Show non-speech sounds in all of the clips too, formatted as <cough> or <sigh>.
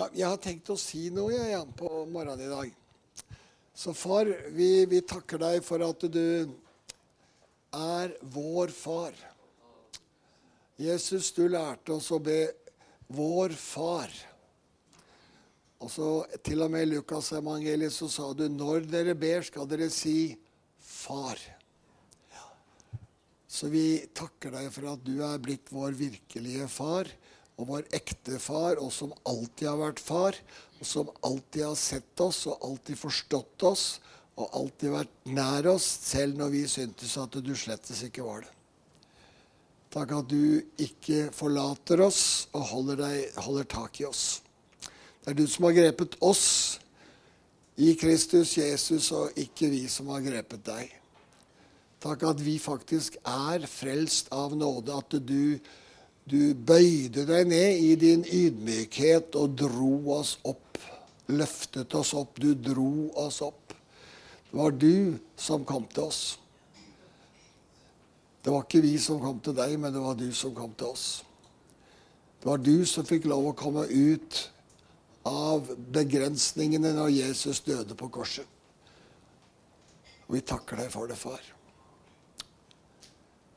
Ja, jeg har tenkt å si noe jeg, Jan, på morgenen i dag. Så far, vi, vi takker deg for at du er vår far. Jesus, du lærte oss å be 'vår far'. Og så Til og med i Lukas evangeliet så sa du 'når dere ber, skal dere si 'far'. Så vi takker deg for at du er blitt vår virkelige far og vår ekte far, og som alltid har vært far, og som alltid har sett oss og alltid forstått oss og alltid vært nær oss, selv når vi syntes at du slettes ikke var det. Takk at du ikke forlater oss og holder, deg, holder tak i oss. Det er du som har grepet oss i Kristus Jesus, og ikke vi som har grepet deg. Takk at vi faktisk er frelst av nåde, at du du bøyde deg ned i din ydmykhet og dro oss opp. Løftet oss opp. Du dro oss opp. Det var du som kom til oss. Det var ikke vi som kom til deg, men det var du som kom til oss. Det var du som fikk lov å komme ut av begrensningene når Jesus døde på korset. Og vi takker deg for det, far.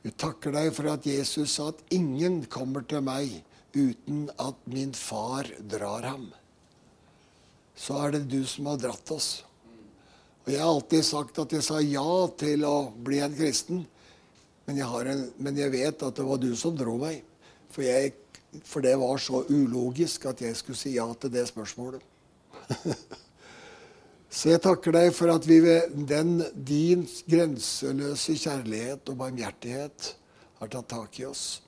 Vi takker deg for at Jesus sa at ingen kommer til meg uten at min far drar ham. Så er det du som har dratt oss. Og Jeg har alltid sagt at jeg sa ja til å bli en kristen. Men jeg, en, men jeg vet at det var du som dro meg. For, jeg, for det var så ulogisk at jeg skulle si ja til det spørsmålet. <laughs> Så jeg takker deg for at vi ved den, din grenseløse kjærlighet og barmhjertighet har tatt tak i oss.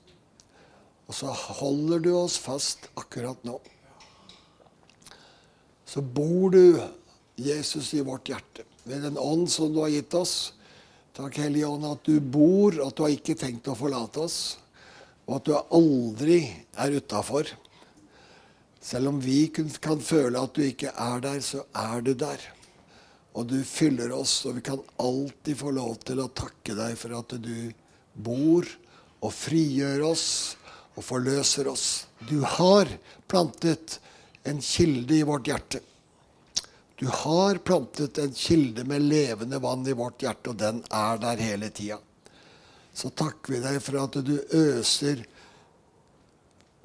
Og så holder du oss fast akkurat nå. Så bor du, Jesus, i vårt hjerte ved den ånd som du har gitt oss. Takk, Hellige Ånd, at du bor, at du har ikke tenkt å forlate oss, og at du aldri er utafor. Selv om vi kan føle at du ikke er der, så er du der. Og du fyller oss, og vi kan alltid få lov til å takke deg for at du bor og frigjør oss og forløser oss. Du har plantet en kilde i vårt hjerte. Du har plantet en kilde med levende vann i vårt hjerte, og den er der hele tida. Så takker vi deg for at du øser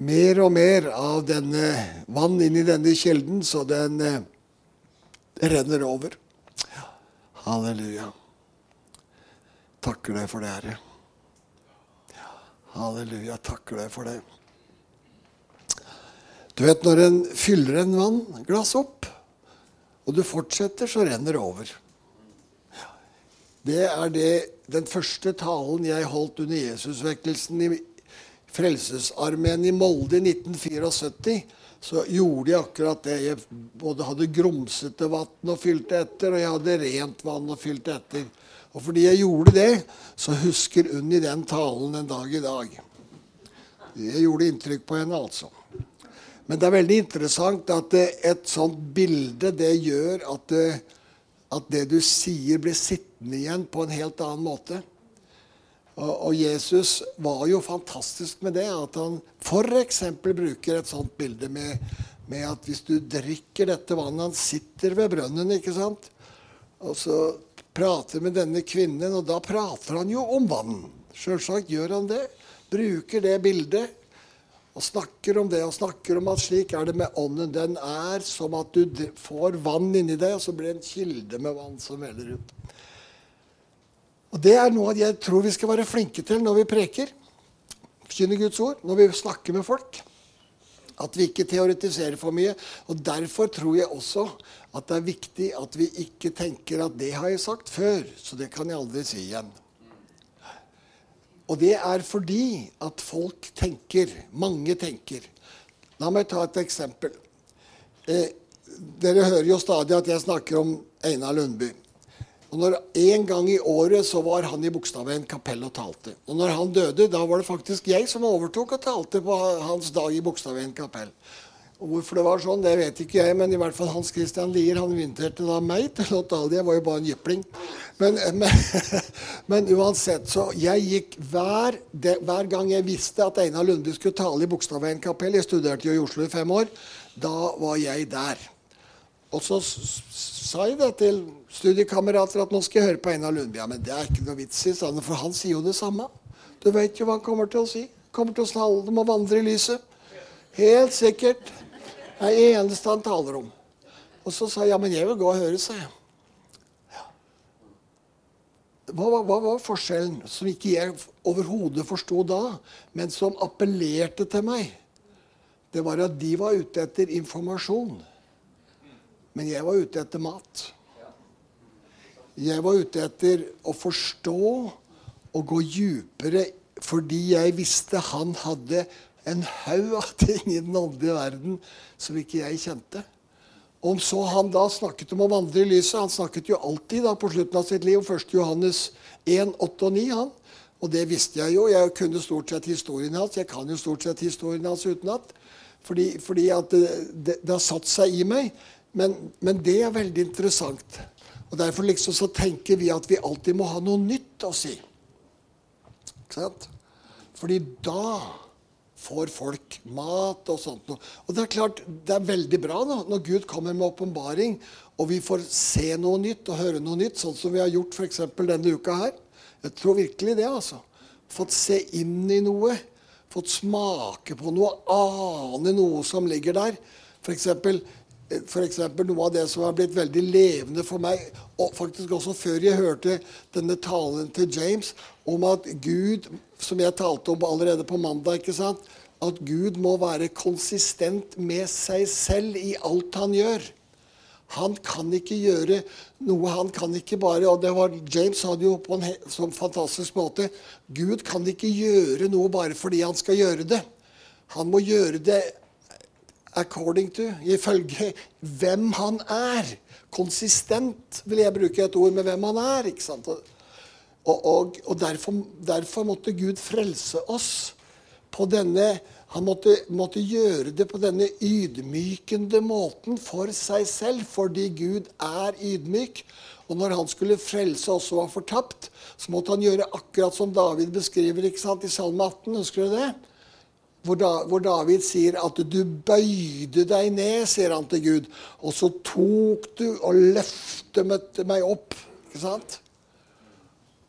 mer og mer av denne vann inn i denne kilden, så den eh, renner over. Halleluja. Takker deg for det, Herre. Halleluja. Takker deg for det. Du vet når en fyller en vannglass opp, og du fortsetter, så renner det over. Det er det, den første talen jeg holdt under Jesusvekkelsen i Frelsesarmeen i Molde i 1974 så gjorde jeg akkurat det. Jeg både hadde grumsete vann og fylte etter, og jeg hadde rent vann og fylte etter. Og fordi jeg gjorde det, så husker Unni den talen en dag i dag. Det gjorde inntrykk på henne, altså. Men det er veldig interessant at et sånt bilde det gjør at at det du sier, blir sittende igjen på en helt annen måte. Og, Jesus var jo fantastisk med det. At han f.eks. bruker et sånt bilde med, med, at hvis du drikker dette vannet Han sitter ved brønnen, ikke sant? Og så prater med denne kvinnen, og da prater han jo om vann. Sjølsagt gjør han det. Bruker det bildet og snakker om det og snakker om at slik er det med ånden. Den er som at du får vann inni deg, og så blir det en kilde med vann som veller ut. Og Det er noe jeg tror vi skal være flinke til når vi preker. Forkynner Guds ord. Når vi snakker med folk. At vi ikke teoretiserer for mye. Og Derfor tror jeg også at det er viktig at vi ikke tenker at 'det har jeg sagt før', så det kan jeg aldri si igjen. Og det er fordi at folk tenker. Mange tenker. La meg ta et eksempel. Eh, dere hører jo stadig at jeg snakker om Einar Lundby. Og når En gang i året så var han i Bogstadveien kapell og talte. Og når han døde, da var det faktisk jeg som overtok og talte på hans dag i Bogstadveien kapell. Og Hvorfor det var sånn, det vet ikke jeg, men i hvert fall Hans Christian Lier han inviterte da meg til å tale. Jeg var jo bare en jypling. Men, <laughs> men, men, uansett, så jeg gikk hver, det, hver gang jeg visste at Einar Lunde skulle tale i Bogstadveien kapell Jeg studerte jo i Oslo i fem år. Da var jeg der. Og så sa jeg det til studiekamerater at nå skal jeg høre på Einar Lundbya. Men det er ikke noe vits i, for han sier jo det samme. Du vet jo hva han kommer til å si. Kommer til å snalle dem og vandre i lyset. Helt sikkert. Det er det eneste han taler om. Og så sa jeg ja, men jeg vil gå og høre, sa jeg. Ja. Hva, hva, var forskjellen, som ikke jeg overhodet forsto da, men som appellerte til meg? Det var at de var ute etter informasjon. Men jeg var ute etter mat. Jeg var ute etter å forstå og gå djupere fordi jeg visste han hadde en haug av ting i den åndelige verden som ikke jeg kjente. Om så han da snakket om å vandre i lyset Han snakket jo alltid da på slutten av sitt liv om 1. Johannes 1, 8 og 9. han. Og det visste jeg jo. Jeg kunne stort sett historien hans. Jeg kan jo stort sett historien hans utenat. Fordi, fordi at det, det, det, har satt seg i meg. Men, men, det er veldig interessant. Og Derfor liksom så tenker vi at vi alltid må ha noe nytt å si. Ikke sant? Fordi da får folk mat og sånt. Og det er klart, det er veldig bra da, når Gud kommer med åpenbaring, og vi får se noe nytt og høre noe nytt, sånn som vi har gjort f.eks. denne uka her. Jeg tror virkelig det, altså. Fått se inn i noe. Fått smake på noe, ane noe som ligger der. F.eks. F.eks. noe av det som har blitt veldig levende for meg, og faktisk også før jeg hørte denne talen til James om at Gud, som jeg talte om allerede på mandag ikke sant, At Gud må være konsistent med seg selv i alt han gjør. Han kan ikke gjøre noe. Han kan ikke bare og det var, James sa det jo på en sånn fantastisk måte. Gud kan ikke gjøre noe bare fordi han skal gjøre det. Han må gjøre det according to, ifølge hvem han er. Konsistent, vil jeg bruke et ord med hvem han er. ikke sant? Og, og, og derfor, derfor, måtte Gud frelse oss på denne Han måtte, måtte, gjøre det på denne ydmykende måten for seg selv, fordi Gud er ydmyk. Og når han skulle frelse oss som var fortapt, så måtte han gjøre akkurat som David beskriver ikke sant, i Salme 18. Husker du det? Hvor, da, hvor, David sier at du bøyde deg ned, sier han til Gud. Og så tok du og løftet meg opp. Ikke sant?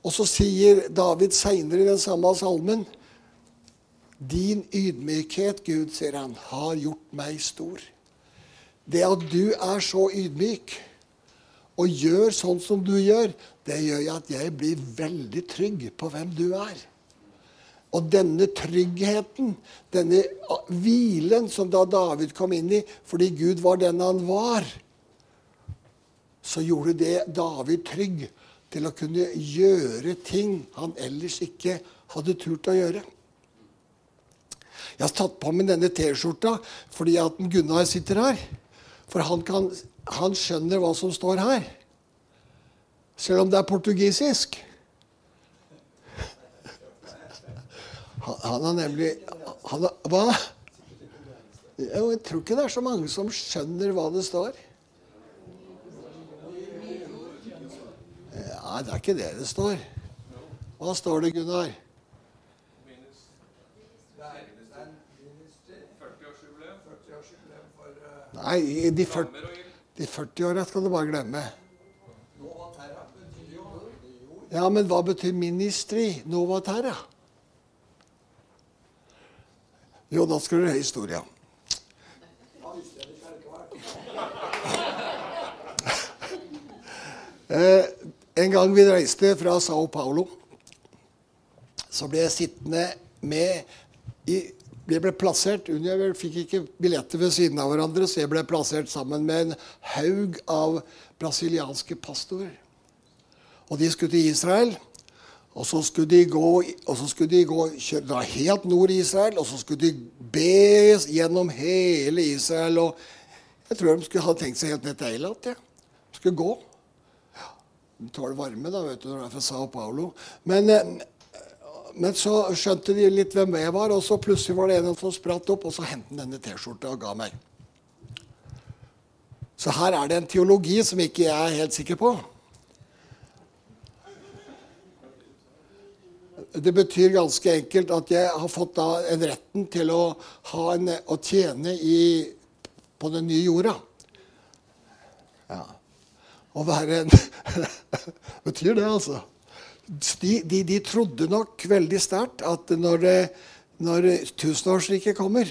Og så sier David seinere i den samme salmen Din ydmykhet, Gud, sier han, har gjort meg stor. Det at du er så ydmyk og gjør sånn som du gjør, det gjør at jeg blir veldig trygg på hvem du er. Og denne tryggheten, denne hvilen som da David kom inn i fordi Gud var den han var, så gjorde det David trygg til å kunne gjøre ting han ellers ikke hadde turt å gjøre. Jeg har tatt på meg denne T-skjorta fordi at Gunnar sitter her. For han, kan, han skjønner hva som står her. Selv om det er portugisisk. Han, har nemlig han Hva? Jeg tror ikke det er så mange som skjønner hva det står. Nei, det er ikke det det står. Hva står det, Gunnar? Nei, de 40, de 40 åra skal du bare glemme. Ja, men hva betyr ministry? Nova Terra? Jo, da skal du høre historia. Eh, en gang vi reiste fra Sao Paulo, så ble jeg sittende med i Vi ble plassert Jeg fikk ikke billetter ved siden av hverandre, så jeg ble plassert sammen med en haug av brasilianske pastorer. Og de skulle til Israel. Og så skulle de gå, og så skulle de gå dra helt nord i Israel, og så skulle de be gjennom hele Israel. og Jeg tror de skulle ha tenkt seg helt ned til Eilat. Ja. De skulle gå. De tåler varme da, vet du, når det er fra Sao Paulo. Men, eh, men, så skjønte de litt hvem jeg var, og så plutselig var det en som spratt opp, og så hentet han denne T-skjorta og ga meg. Så her er det en teologi som ikke jeg er helt sikker på. Det betyr ganske enkelt at jeg har fått da en retten til å, en, å tjene i, på den nye jorda. Ja. Å være en <laughs> Betyr det, altså. De, de, de trodde nok veldig sterkt at når, det, når tusenårsriket kommer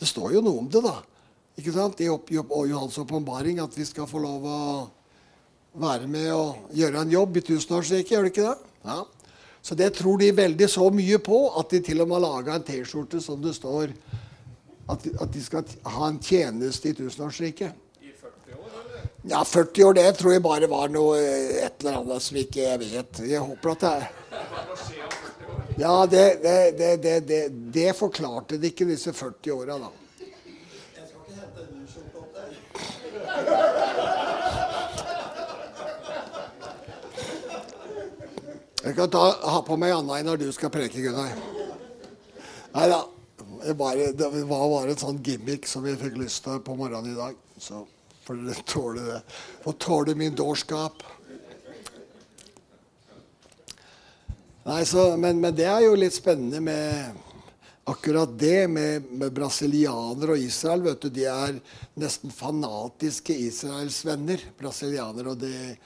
Det står jo noe om det, da. Ikke sant? I Johans åpenbaring at vi skal få lov å være med og gjøre en jobb i tusenårsriket. Gjør det ikke det? Ja. Så det tror de veldig så mye på at de til og med har laga en T-skjorte som det står at at de, skal ha en tjeneste i tusenårsriket. I 40 år, eller? Ja, 40 år, det tror jeg bare var noe et eller annet som ikke jeg vet. Jeg håper at det er Ja, det, det, det, det forklarte de ikke, disse 40 åra, da. Jeg skal ikke hente en ny skjorte opp der. Jeg kan ta, ha på meg Anna når du skal preke, Gunnar. Nei da. Det, var, det var bare en sånn gimmick som vi fikk lyst til på morgenen i dag. Så får dere tåle det. Får tåle min dårskap. Nei, så, men, men, det er jo litt spennende med akkurat det med, med brasilianere og Israel. vet du, De er nesten fanatiske Israels venner, brasilianere. Og det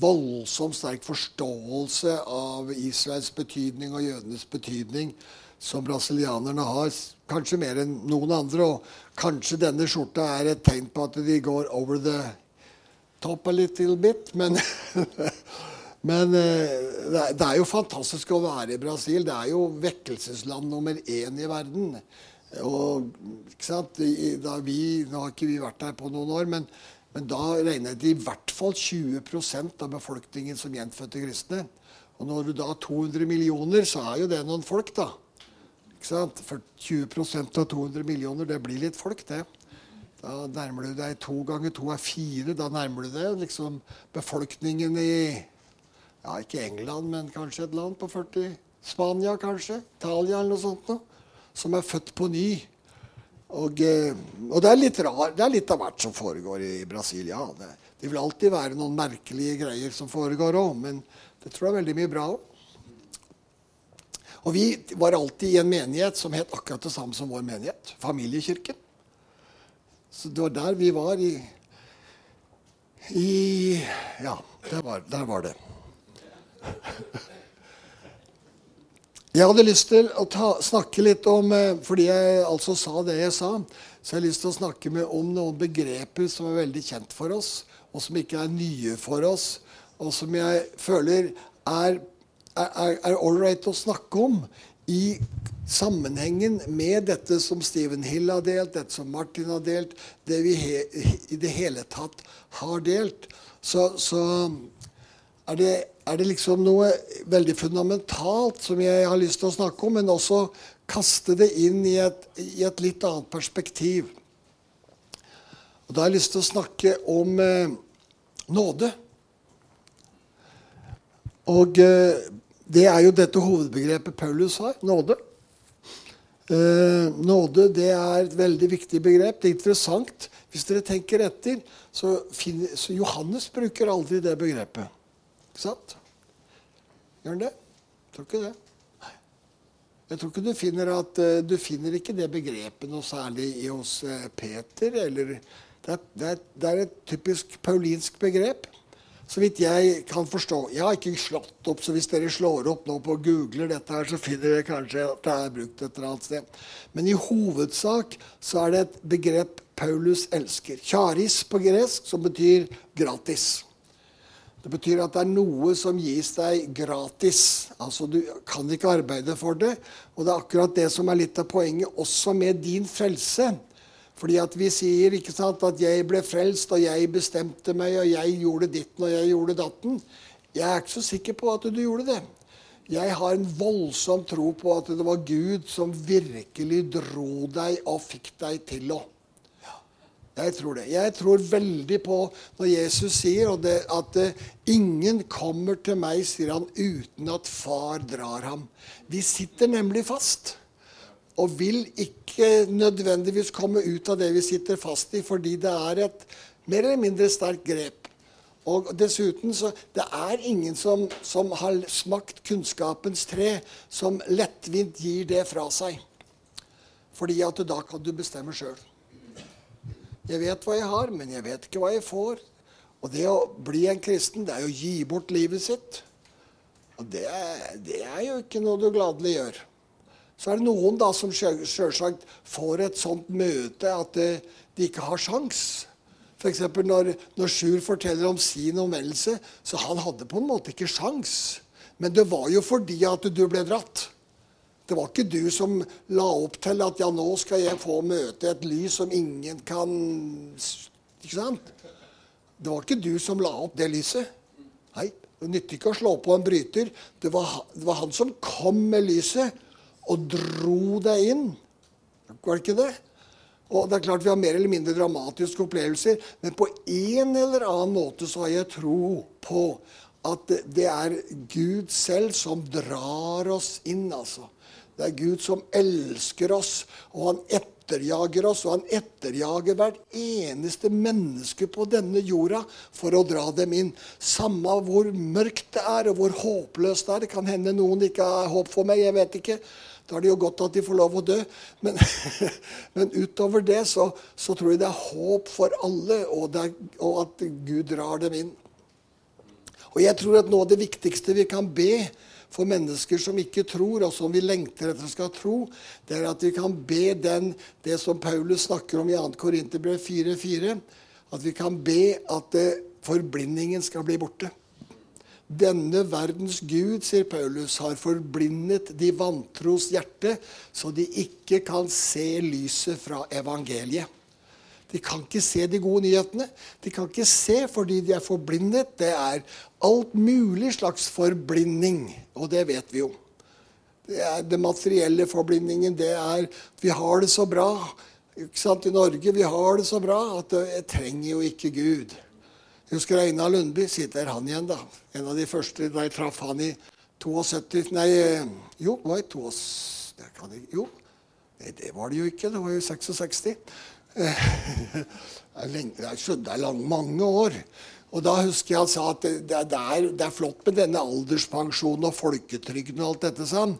voldsomt sterk forståelse av Israels betydning og jødenes betydning som brasilianerne har. Kanskje mer enn noen andre. Og kanskje denne skjorta er et tegn på at de går over the top a little bit. Men <laughs> Men eh, det er jo fantastisk å være i Brasil. Det er jo vekkelsesland nummer én i verden. Og, ikke sant? Da vi, nå har ikke vi vært der på noen år, men, men da regnet de i hvert fall 20% av befolkningen som gjenfødte kristne. Og når du da har 200 millioner, så er jo det noen folk, da. Ikke sant? For 20% av 200 millioner, det blir litt folk, det. Da nærmer du deg to ganger to er fire. Da nærmer du deg liksom befolkningen i ja, ikke England, men kanskje et land på 40 Spania, kanskje. Italia eller noe sånt noe. Som er født på ny. Og, eh, og det, er litt rar, det er litt av hvert som foregår i Brasil. Ja, det, det vil alltid være noen merkelige greier som foregår òg, men det tror jeg er veldig mye bra òg. Og vi var alltid i en menighet som het akkurat det samme som vår menighet. Familiekirken. Så det var der vi var i, i Ja, der var, der var det. <laughs> Jeg hadde lyst til å ta, snakke litt om eh, Fordi jeg altså sa det jeg sa, så jeg har lyst til å snakke med, om noen begreper som er veldig kjent for oss, og som ikke er nye for oss, og som jeg føler er, er, er ålreit å snakke om i sammenhengen med dette som Stephen Hill har delt, dette som Martin har delt, det vi he, i det hele tatt har delt. Så, så er det, er det, liksom noe veldig fundamentalt som jeg har lyst til å snakke om, men også kaste det inn i et, i et litt annet perspektiv. Og Da har jeg lyst til å snakke om eh, nåde. Og eh, det er jo dette hovedbegrepet Paulus har nåde. Eh, nåde det er et veldig viktig begrep. Det er interessant. Hvis dere tenker etter, så, finner, så Johannes bruker aldri det begrepet. Ikke sant? Gjør han det? Jeg tror ikke det. Jeg tror ikke du finner at uh, du finner ikke det begrepet noe særlig i hos uh, Peter. eller det er, det, er, det er, et typisk paulinsk begrep. Så vidt jeg kan forstå. Jeg har ikke slått opp, så hvis dere slår opp nå på googler dette her, så finner dere kanskje at det er brukt et eller annet sted. Men i hovedsak så er det et begrep Paulus elsker. Charis på gresk, som betyr gratis. Det betyr at det er noe som gis deg gratis. Altså Du kan ikke arbeide for det. Og det er akkurat det som er litt av poenget også med din frelse. Fordi at vi sier ikke sant, at 'jeg ble frelst, og jeg bestemte meg, og jeg gjorde ditten, og jeg gjorde datten'. Jeg er ikke så sikker på at du gjorde det. Jeg har en voldsom tro på at det var Gud som virkelig dro deg og fikk deg til å jeg tror det. Jeg tror veldig på når Jesus sier det, at uh, ingen kommer til meg, sier han, uten at far drar ham. Vi sitter nemlig fast. Og vil ikke nødvendigvis komme ut av det vi sitter fast i, fordi det er et mer eller mindre sterkt grep. Og dessuten så Det er ingen som, som har smakt kunnskapens tre, som lettvint gir det fra seg. Fordi at da kan du bestemme sjøl. Jeg vet hva jeg har, men jeg vet ikke hva jeg får. Og det å bli en kristen, det er jo å gi bort livet sitt. Og det, det er jo ikke noe du gladelig gjør. Så er det noen da som sjølsagt får et sånt møte at de ikke har sjans. F.eks. når, når Sjur forteller om sin omvendelse, så han hadde på en måte ikke sjans. Men det var jo fordi at du ble dratt. Det var ikke du som la opp til at ja, nå skal jeg få møte et lys som ingen kan Ikke sant? Det var ikke du som la opp det lyset. Nei, Det nytter ikke å slå på en bryter. Det var, det var han som kom med lyset og dro deg inn. Var det ikke det? Og det er klart Vi har mer eller mindre dramatiske opplevelser, men på en eller annen måte så har jeg tro på at det er Gud selv som drar oss inn. altså. Det er Gud som elsker oss, og han etterjager oss. Og han etterjager hvert eneste menneske på denne jorda for å dra dem inn. Samme hvor mørkt det er, og hvor håpløst det er. Det kan hende noen ikke har håp for meg, jeg vet ikke. Da er det jo godt at de får lov å dø. Men, <laughs> men utover det så, så, tror jeg det er håp for alle, og, er, og at Gud drar dem inn. Og jeg tror at noe av det viktigste vi kan be for mennesker som ikke tror, og som vi lengter etter skal tro, det er at vi kan be den, det som Paulus snakker om i 2. Korinterbrev 4,4, at vi kan be at eh, forblindingen skal bli borte. Denne verdens gud, sier Paulus, har forblindet de vantros hjerte, så de ikke kan se lyset fra evangeliet. De kan ikke se de gode nyhetene. De kan ikke se fordi de er forblindet. Det er alt mulig slags forblinding, og det vet vi jo. Det er den materielle forblindingen. Det er vi har det så bra ikke sant, i Norge. Vi har det så bra at jeg trenger jo ikke Gud. Husker Einar Lundby. Sitter han igjen, da. En av de første da jeg traff han i 72 Nei, jo, det var i 72 Jo, det var det jo ikke. Det var jo 66. <laughs> Det er mange år. Og da husker jeg han sa at det, det, er, det, er, flott med denne alderspensjonen og folketrygden og alt dette sånn.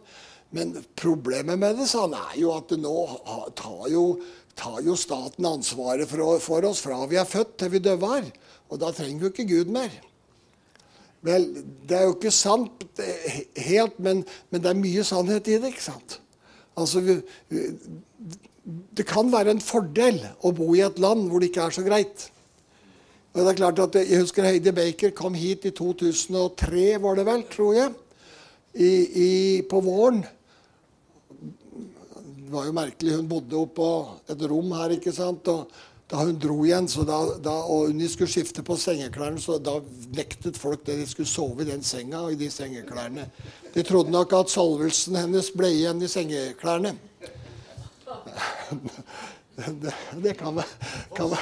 Men problemet med det sa han, er jo at nå tar jo, tar jo staten ansvaret for, for, oss fra vi er født til vi døver. Og da trenger vi ikke Gud mer. Vel, det er jo ikke sant helt, men, men det er mye sannhet i det. ikke sant? Altså, vi, det kan være en fordel å bo i et land hvor det ikke er så greit. Og det er klart at Jeg husker Heidi Baker kom hit i 2003, var det vel, tror jeg, i, i, på våren. Det var jo merkelig. Hun bodde oppå på et rom her. ikke sant? Og da hun dro igjen, da, da, og hun skulle skifte på sengeklærne, så da nektet folk det. De skulle sove i den senga og i de sengeklærne. De trodde nok at salvelsen hennes ble igjen i sengeklærne. Det, det kan være.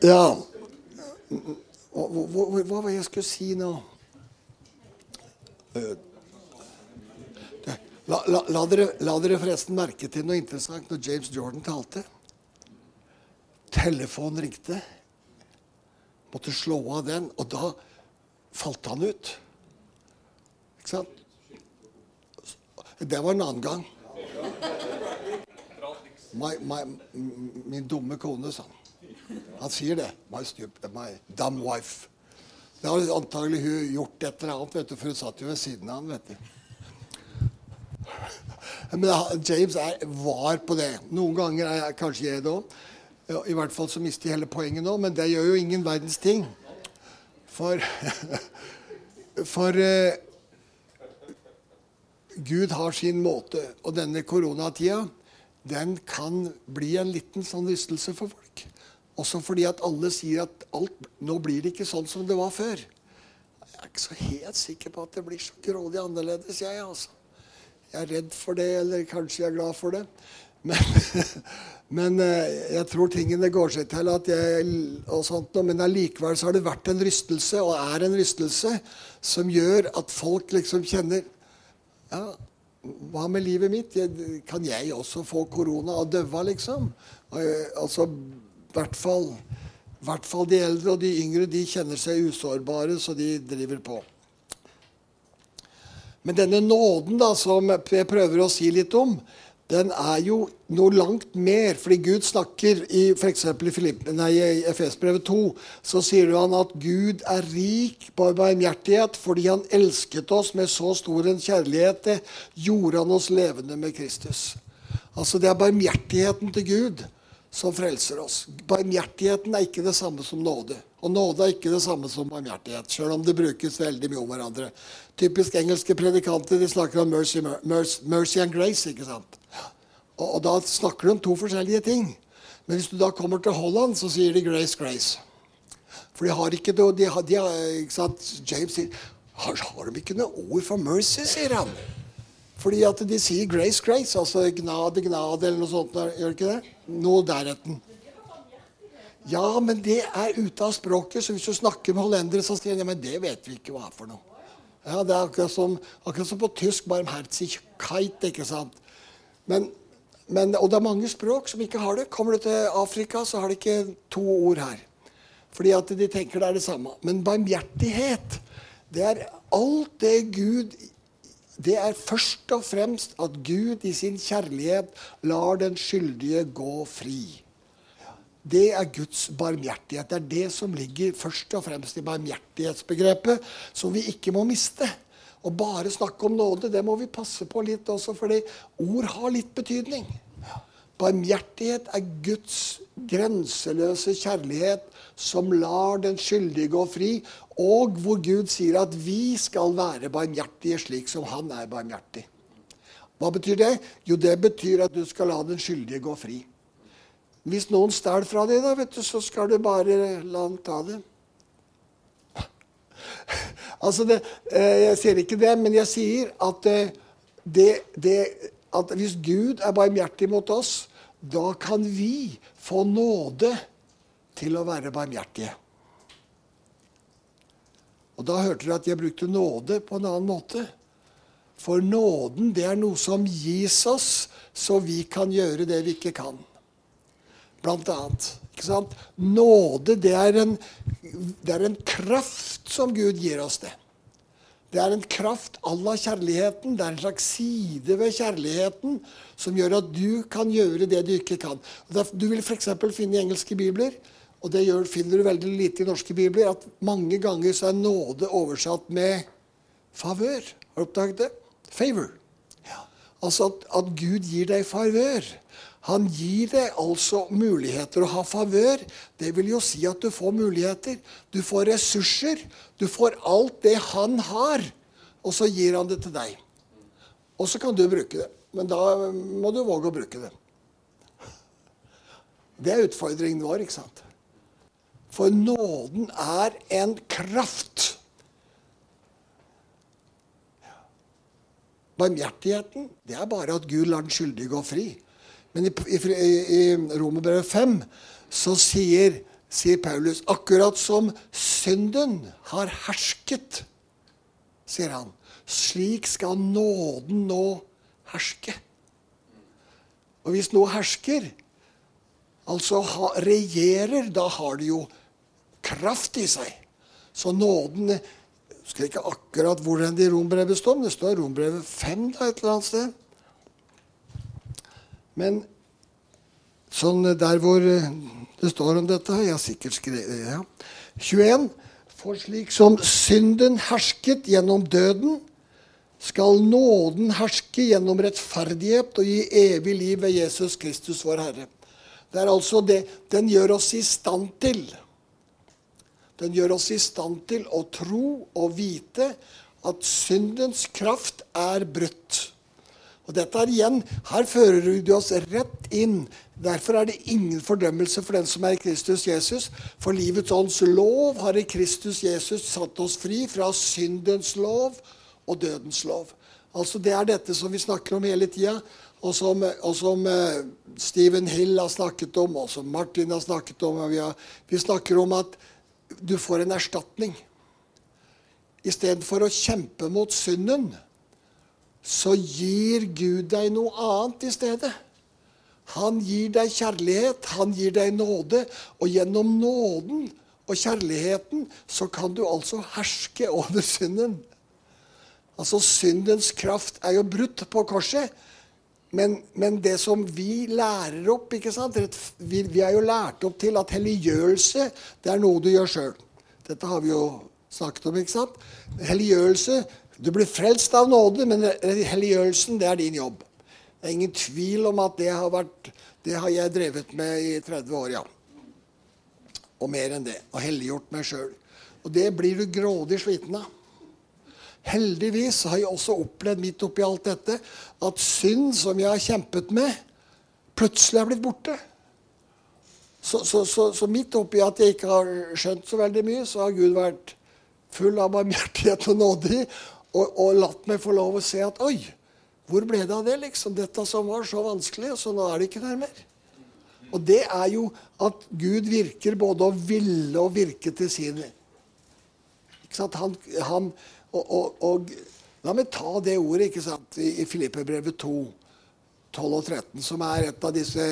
Ja Hva, var det jeg skulle si nå? La, la, la, dere, la, dere, forresten merke til noe interessant når James Jordan talte. Telefonen ringte. Måtte slå av den, og da falt han ut. Sant? Det var en annen gang. My, my, min dumme kone, sa han. Han sier det. My, stupid, my dumb wife. Det har antagelig hun gjort et eller annet, vet du, for hun satt jo ved siden av han, vet du. Men James er, var på det. Noen ganger er jeg, kanskje jeg det òg. I hvert fall så mister jeg hele poenget nå, men det gjør jo ingen verdens ting. For, <laughs> for uh, Gud har sin måte. Og denne koronatida den kan bli en liten sånn rystelse for folk. Også fordi at alle sier at alt, nå blir det ikke sånn som det var før. Jeg er ikke så helt sikker på at det blir så grådig annerledes, jeg. altså. Jeg er redd for det, eller kanskje jeg er glad for det. Men, <laughs> men eh, jeg tror tingene går seg til. at jeg, og sånt, Men allikevel så har det vært en rystelse, og er en rystelse, som gjør at folk liksom kjenner ja, hva med livet mitt? Kan jeg også få korona og døva, liksom? Altså, i hvert fall, hvert fall de eldre og de yngre de kjenner seg usårbare, så de driver på. Men denne nåden da, som jeg prøver å si litt om, den er jo noe langt mer. Fordi Gud snakker i f.eks. i, i Efesbrevet 2, så sier han at Gud er rik på barmhjertighet fordi han elsket oss med så stor en kjærlighet. Det gjorde han oss levende med Kristus. Altså Det er barmhjertigheten til Gud som frelser oss. Barmhjertigheten er ikke det samme som nåde. Og nåde er ikke det samme som barmhjertighet, sjøl om det brukes veldig mye om hverandre. Typisk engelske predikanter de snakker om mercy, mercy, mercy and grace. ikke sant? Og, og, da snakker de om to forskjellige ting. Men hvis du da kommer til Holland, så sier de grace, grace. For de har ikke noe de har, de har? James sier har, har de ikke noe ord for mercy, sier han. Fordi at de sier grace, grace. Altså gnade, gnade eller noe sånt. Gjør ikke det? Noe deretten. Ja, men det er ute av språket. Så hvis du snakker med hollendere, så sier de ja, men det vet vi ikke hva er for noe. Ja, Det er akkurat som, akkurat som på tysk barmherzigkeit. ikke sant? Men, men, og det er mange språk som ikke har det. Kommer du til Afrika, så har de ikke to ord her. Fordi at de tenker det er det samme. Men barmhjertighet, det er alt det Gud det er først og fremst at Gud i sin kjærlighet lar den skyldige gå fri. Det er Guds barmhjertighet. Det er det som ligger først og fremst i barmhjertighetsbegrepet, som vi ikke må miste. Og bare snakke om nåde, det må vi passe på litt også, fordi ord har litt betydning. Barmhjertighet er Guds grenseløse kjærlighet som lar den skyldige gå fri, og hvor Gud sier at vi skal være barmhjertige slik som han er barmhjertig. Hva betyr det? Jo, det betyr at du skal la den skyldige gå fri. Hvis noen stjeler fra deg, da, vet du, så skal du bare la han ta det. <laughs> altså, det, eh, Jeg sier ikke det, men jeg sier at, eh, det, det, at hvis Gud er barmhjertig mot oss, da kan vi få nåde til å være barmhjertige. Og Da hørte dere at jeg brukte nåde på en annen måte. For nåden, det er noe som gis oss, så vi kan gjøre det vi ikke kan. Blant annet. Nåde, det er, en, det er en kraft som Gud gir oss det. Det er en kraft à la kjærligheten. Det er en slags side ved kjærligheten som gjør at du kan gjøre det du ikke kan. Du vil f.eks. finne i engelske bibler og det finner du veldig lite i norske bibler, at mange ganger så er nåde oversatt med favør. Har du oppdaget det? Favor. Altså at, at, Gud gir deg favør. Han gir deg altså muligheter. Å ha favør, det vil jo si at du får muligheter. Du får ressurser. Du får alt det han har, og så gir han det til deg. Og så kan du bruke det. Men da må du våge å bruke det. Det er utfordringen vår, ikke sant? For nåden er en kraft. Barmhjertigheten det er bare at Gud lar den skyldige gå fri. Men i, i, i Romerbrevet 5 så sier, sier, Paulus akkurat som synden har hersket, sier han, slik skal nåden nå herske. Og hvis noe hersker, altså regjerer, da har det jo kraft i seg. Så nåden husker ikke akkurat hvor det rombrevet står, men det står rombrevet 5 da, et eller annet sted. Men sånn der hvor det står om dette Jeg har sikkert skrevet ja. 21. For slik som synden hersket gjennom døden, skal nåden herske gjennom rettferdighet og gi evig liv ved Jesus Kristus, vår Herre. Det er altså det Den gjør oss i stand til den gjør oss i stand til å tro og vite at syndens kraft er brutt. Og dette er igjen, Her fører du oss rett inn. Derfor er det ingen fordømmelse for den som er i Kristus Jesus. For livets ånds lov har i Kristus Jesus satt oss fri fra syndens lov og dødens lov. Altså Det er dette som vi snakker om hele tida, og som, og som uh, Stephen Hill har snakket om, og som Martin har snakket om. Vi, har, vi snakker om at du får en erstatning. Istedenfor å kjempe mot synden, så gir Gud deg noe annet i stedet. Han gir deg kjærlighet, han gir deg nåde, og gjennom nåden og kjærligheten så kan du altså herske over synden. Altså, syndens kraft er jo brutt på korset. Men, men det som vi lærer opp ikke sant? Vi, vi er jo lært opp til at helliggjørelse det er noe du gjør sjøl. Dette har vi jo snakket om. ikke sant? Helliggjørelse Du blir frelst av nåde, men helliggjørelsen det er din jobb. Det er ingen tvil om at det har, vært, det har jeg drevet med i 30 år, ja. Og mer enn det. Og helliggjort meg sjøl. Og det blir du grådig sliten av. Heldigvis har jeg også opplevd midt oppi alt dette at synd som jeg har kjempet med, plutselig er blitt borte. Så, så, så, så midt oppi at jeg ikke har skjønt så veldig mye, så har Gud vært full av barmhjertighet og nådig og, og, latt meg få lov å se at oi, hvor ble det av det? liksom? Dette som var så vanskelig, så nå er det ikke der mer. Og det er jo at Gud virker både å ville og virke til sin. Ikke sant? Han, han og, og, og, La meg ta det ordet ikke sant, i, i Filippebrevet 2, 12 og 13, som er et av disse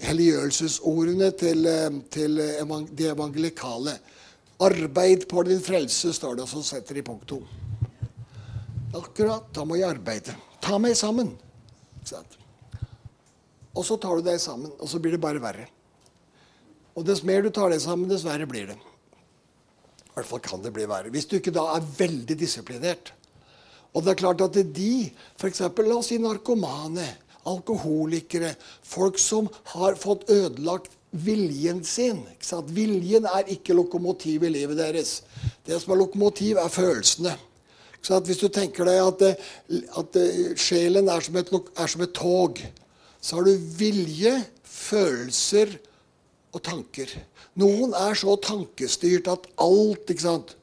helliggjørelsesordene til, eh, til evang, de evangelikale. Arbeid på din frelse, står det, og så setter de punkt to. Akkurat. Da må jeg arbeide. Ta meg sammen. Og så tar du deg sammen, og så blir det bare verre. Og dess mer du tar deg sammen, dess verre blir det. I hvert fall kan det bli verre. Hvis du ikke da er veldig disiplinert. Og det er klart at de, f.eks. la oss si narkomane, alkoholikere, folk som har fått ødelagt viljen sin. Viljen er ikke lokomotiv i livet deres. Det som er lokomotiv, er følelsene. Hvis du tenker deg at, at sjelen er som, et, er som, et, tog, så har du vilje, følelser og tanker. Noen er så tankestyrt at alt ikke sant?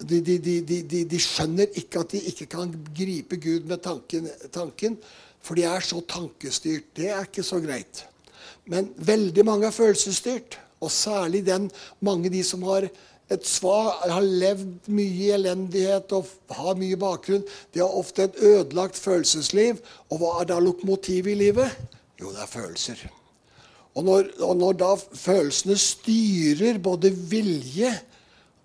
De, de, de, de, skjønner ikke at de ikke kan gripe Gud med tanken, tanken, for de er så tankestyrt. Det er ikke så greit. Men veldig mange er følelsesstyrt. Og særlig den, mange de som har et svar, har levd mye i elendighet og har mye bakgrunn. De har ofte et ødelagt følelsesliv. Og hva er da lokomotivet i livet? Jo, det er følelser. Og når, og når, da følelsene styrer både vilje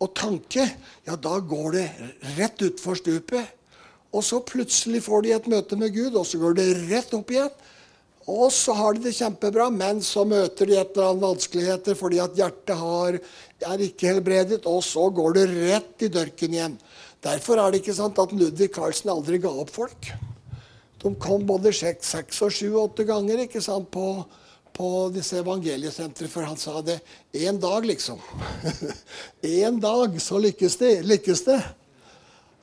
og tanke, ja, da går det rett utfor stupet. Og så plutselig får de et møte med Gud, og så går det rett opp igjen. Og så har de det kjempebra, men så møter de et eller annet vanskeligheter fordi at hjertet har, er ikke helbredet, og så går det rett i dørken igjen. Derfor er det ikke sant at Ludvig Carlsen aldri ga opp folk. De kom både seks og sju og åtte ganger ikke sant, på på disse evangeliesentre, for han sa det én dag, liksom. <laughs> Én dag, så lykkes det. Lykkes det.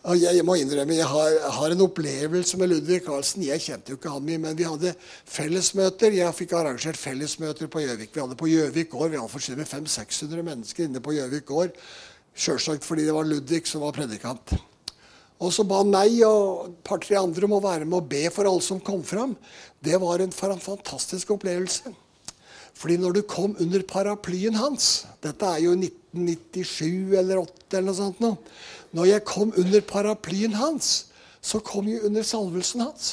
Og jeg må innrømme, jeg har, har, en opplevelse med Ludvig Carlsen. Jeg kjente jo ikke han mye, men vi hadde fellesmøter. Jeg fikk arrangert fellesmøter på Gjøvik. Vi hadde på Gjøvik gård. Vi hadde med 500-600 mennesker inne på Gjøvik gård. Sjølsagt fordi det var Ludvig som var predikant. Og så ba han meg og et par-tre andre om å være med og be for alle som kom fram. Det var en, fantastisk opplevelse. Fordi når du kom under paraplyen hans Dette er jo 1997 eller 8 eller noe sånt. Nå. Når jeg kom under paraplyen hans, så kom jeg under salvelsen hans.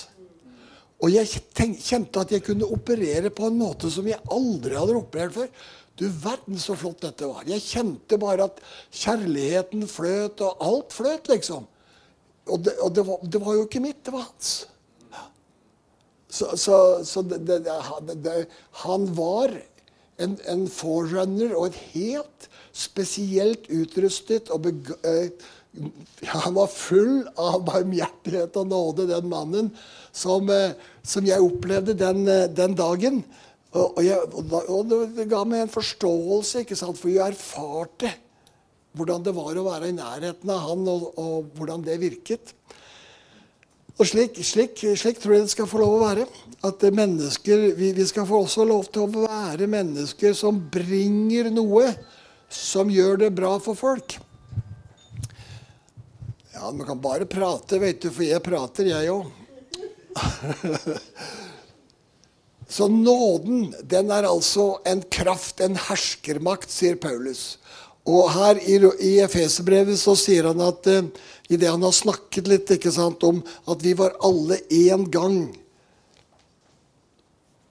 Og jeg kjente at jeg kunne operere på en måte som jeg aldri hadde operert før. Du verden så flott dette var. Jeg kjente bare at kjærligheten fløt, og alt fløt, liksom. Og, det, og det, var, det, var, jo ikke mitt, det var hans. Så, så, så det, han var en, en, forerunner og et helt spesielt utrustet og ja, Han var full av barmhjertighet og nåde, den mannen, som, eh, som jeg opplevde den, eh, den dagen. Og, og, jeg, og, det ga meg en forståelse, ikke sant? for jeg erfarte hvordan det var å være i nærheten av han, og, og hvordan det virket. Og slik, slik, slik, tror jeg det skal få lov å være. At mennesker, vi, vi, skal få også lov til å være mennesker som bringer noe som gjør det bra for folk. Ja, man kan bare prate, vet du, for jeg prater, jeg òg. <laughs> Så nåden, den er altså en kraft, en herskermakt, sier Paulus. Og her i, i Efeserbrevet så sier han at eh, i det han har snakket litt ikke sant, om at vi var alle én gang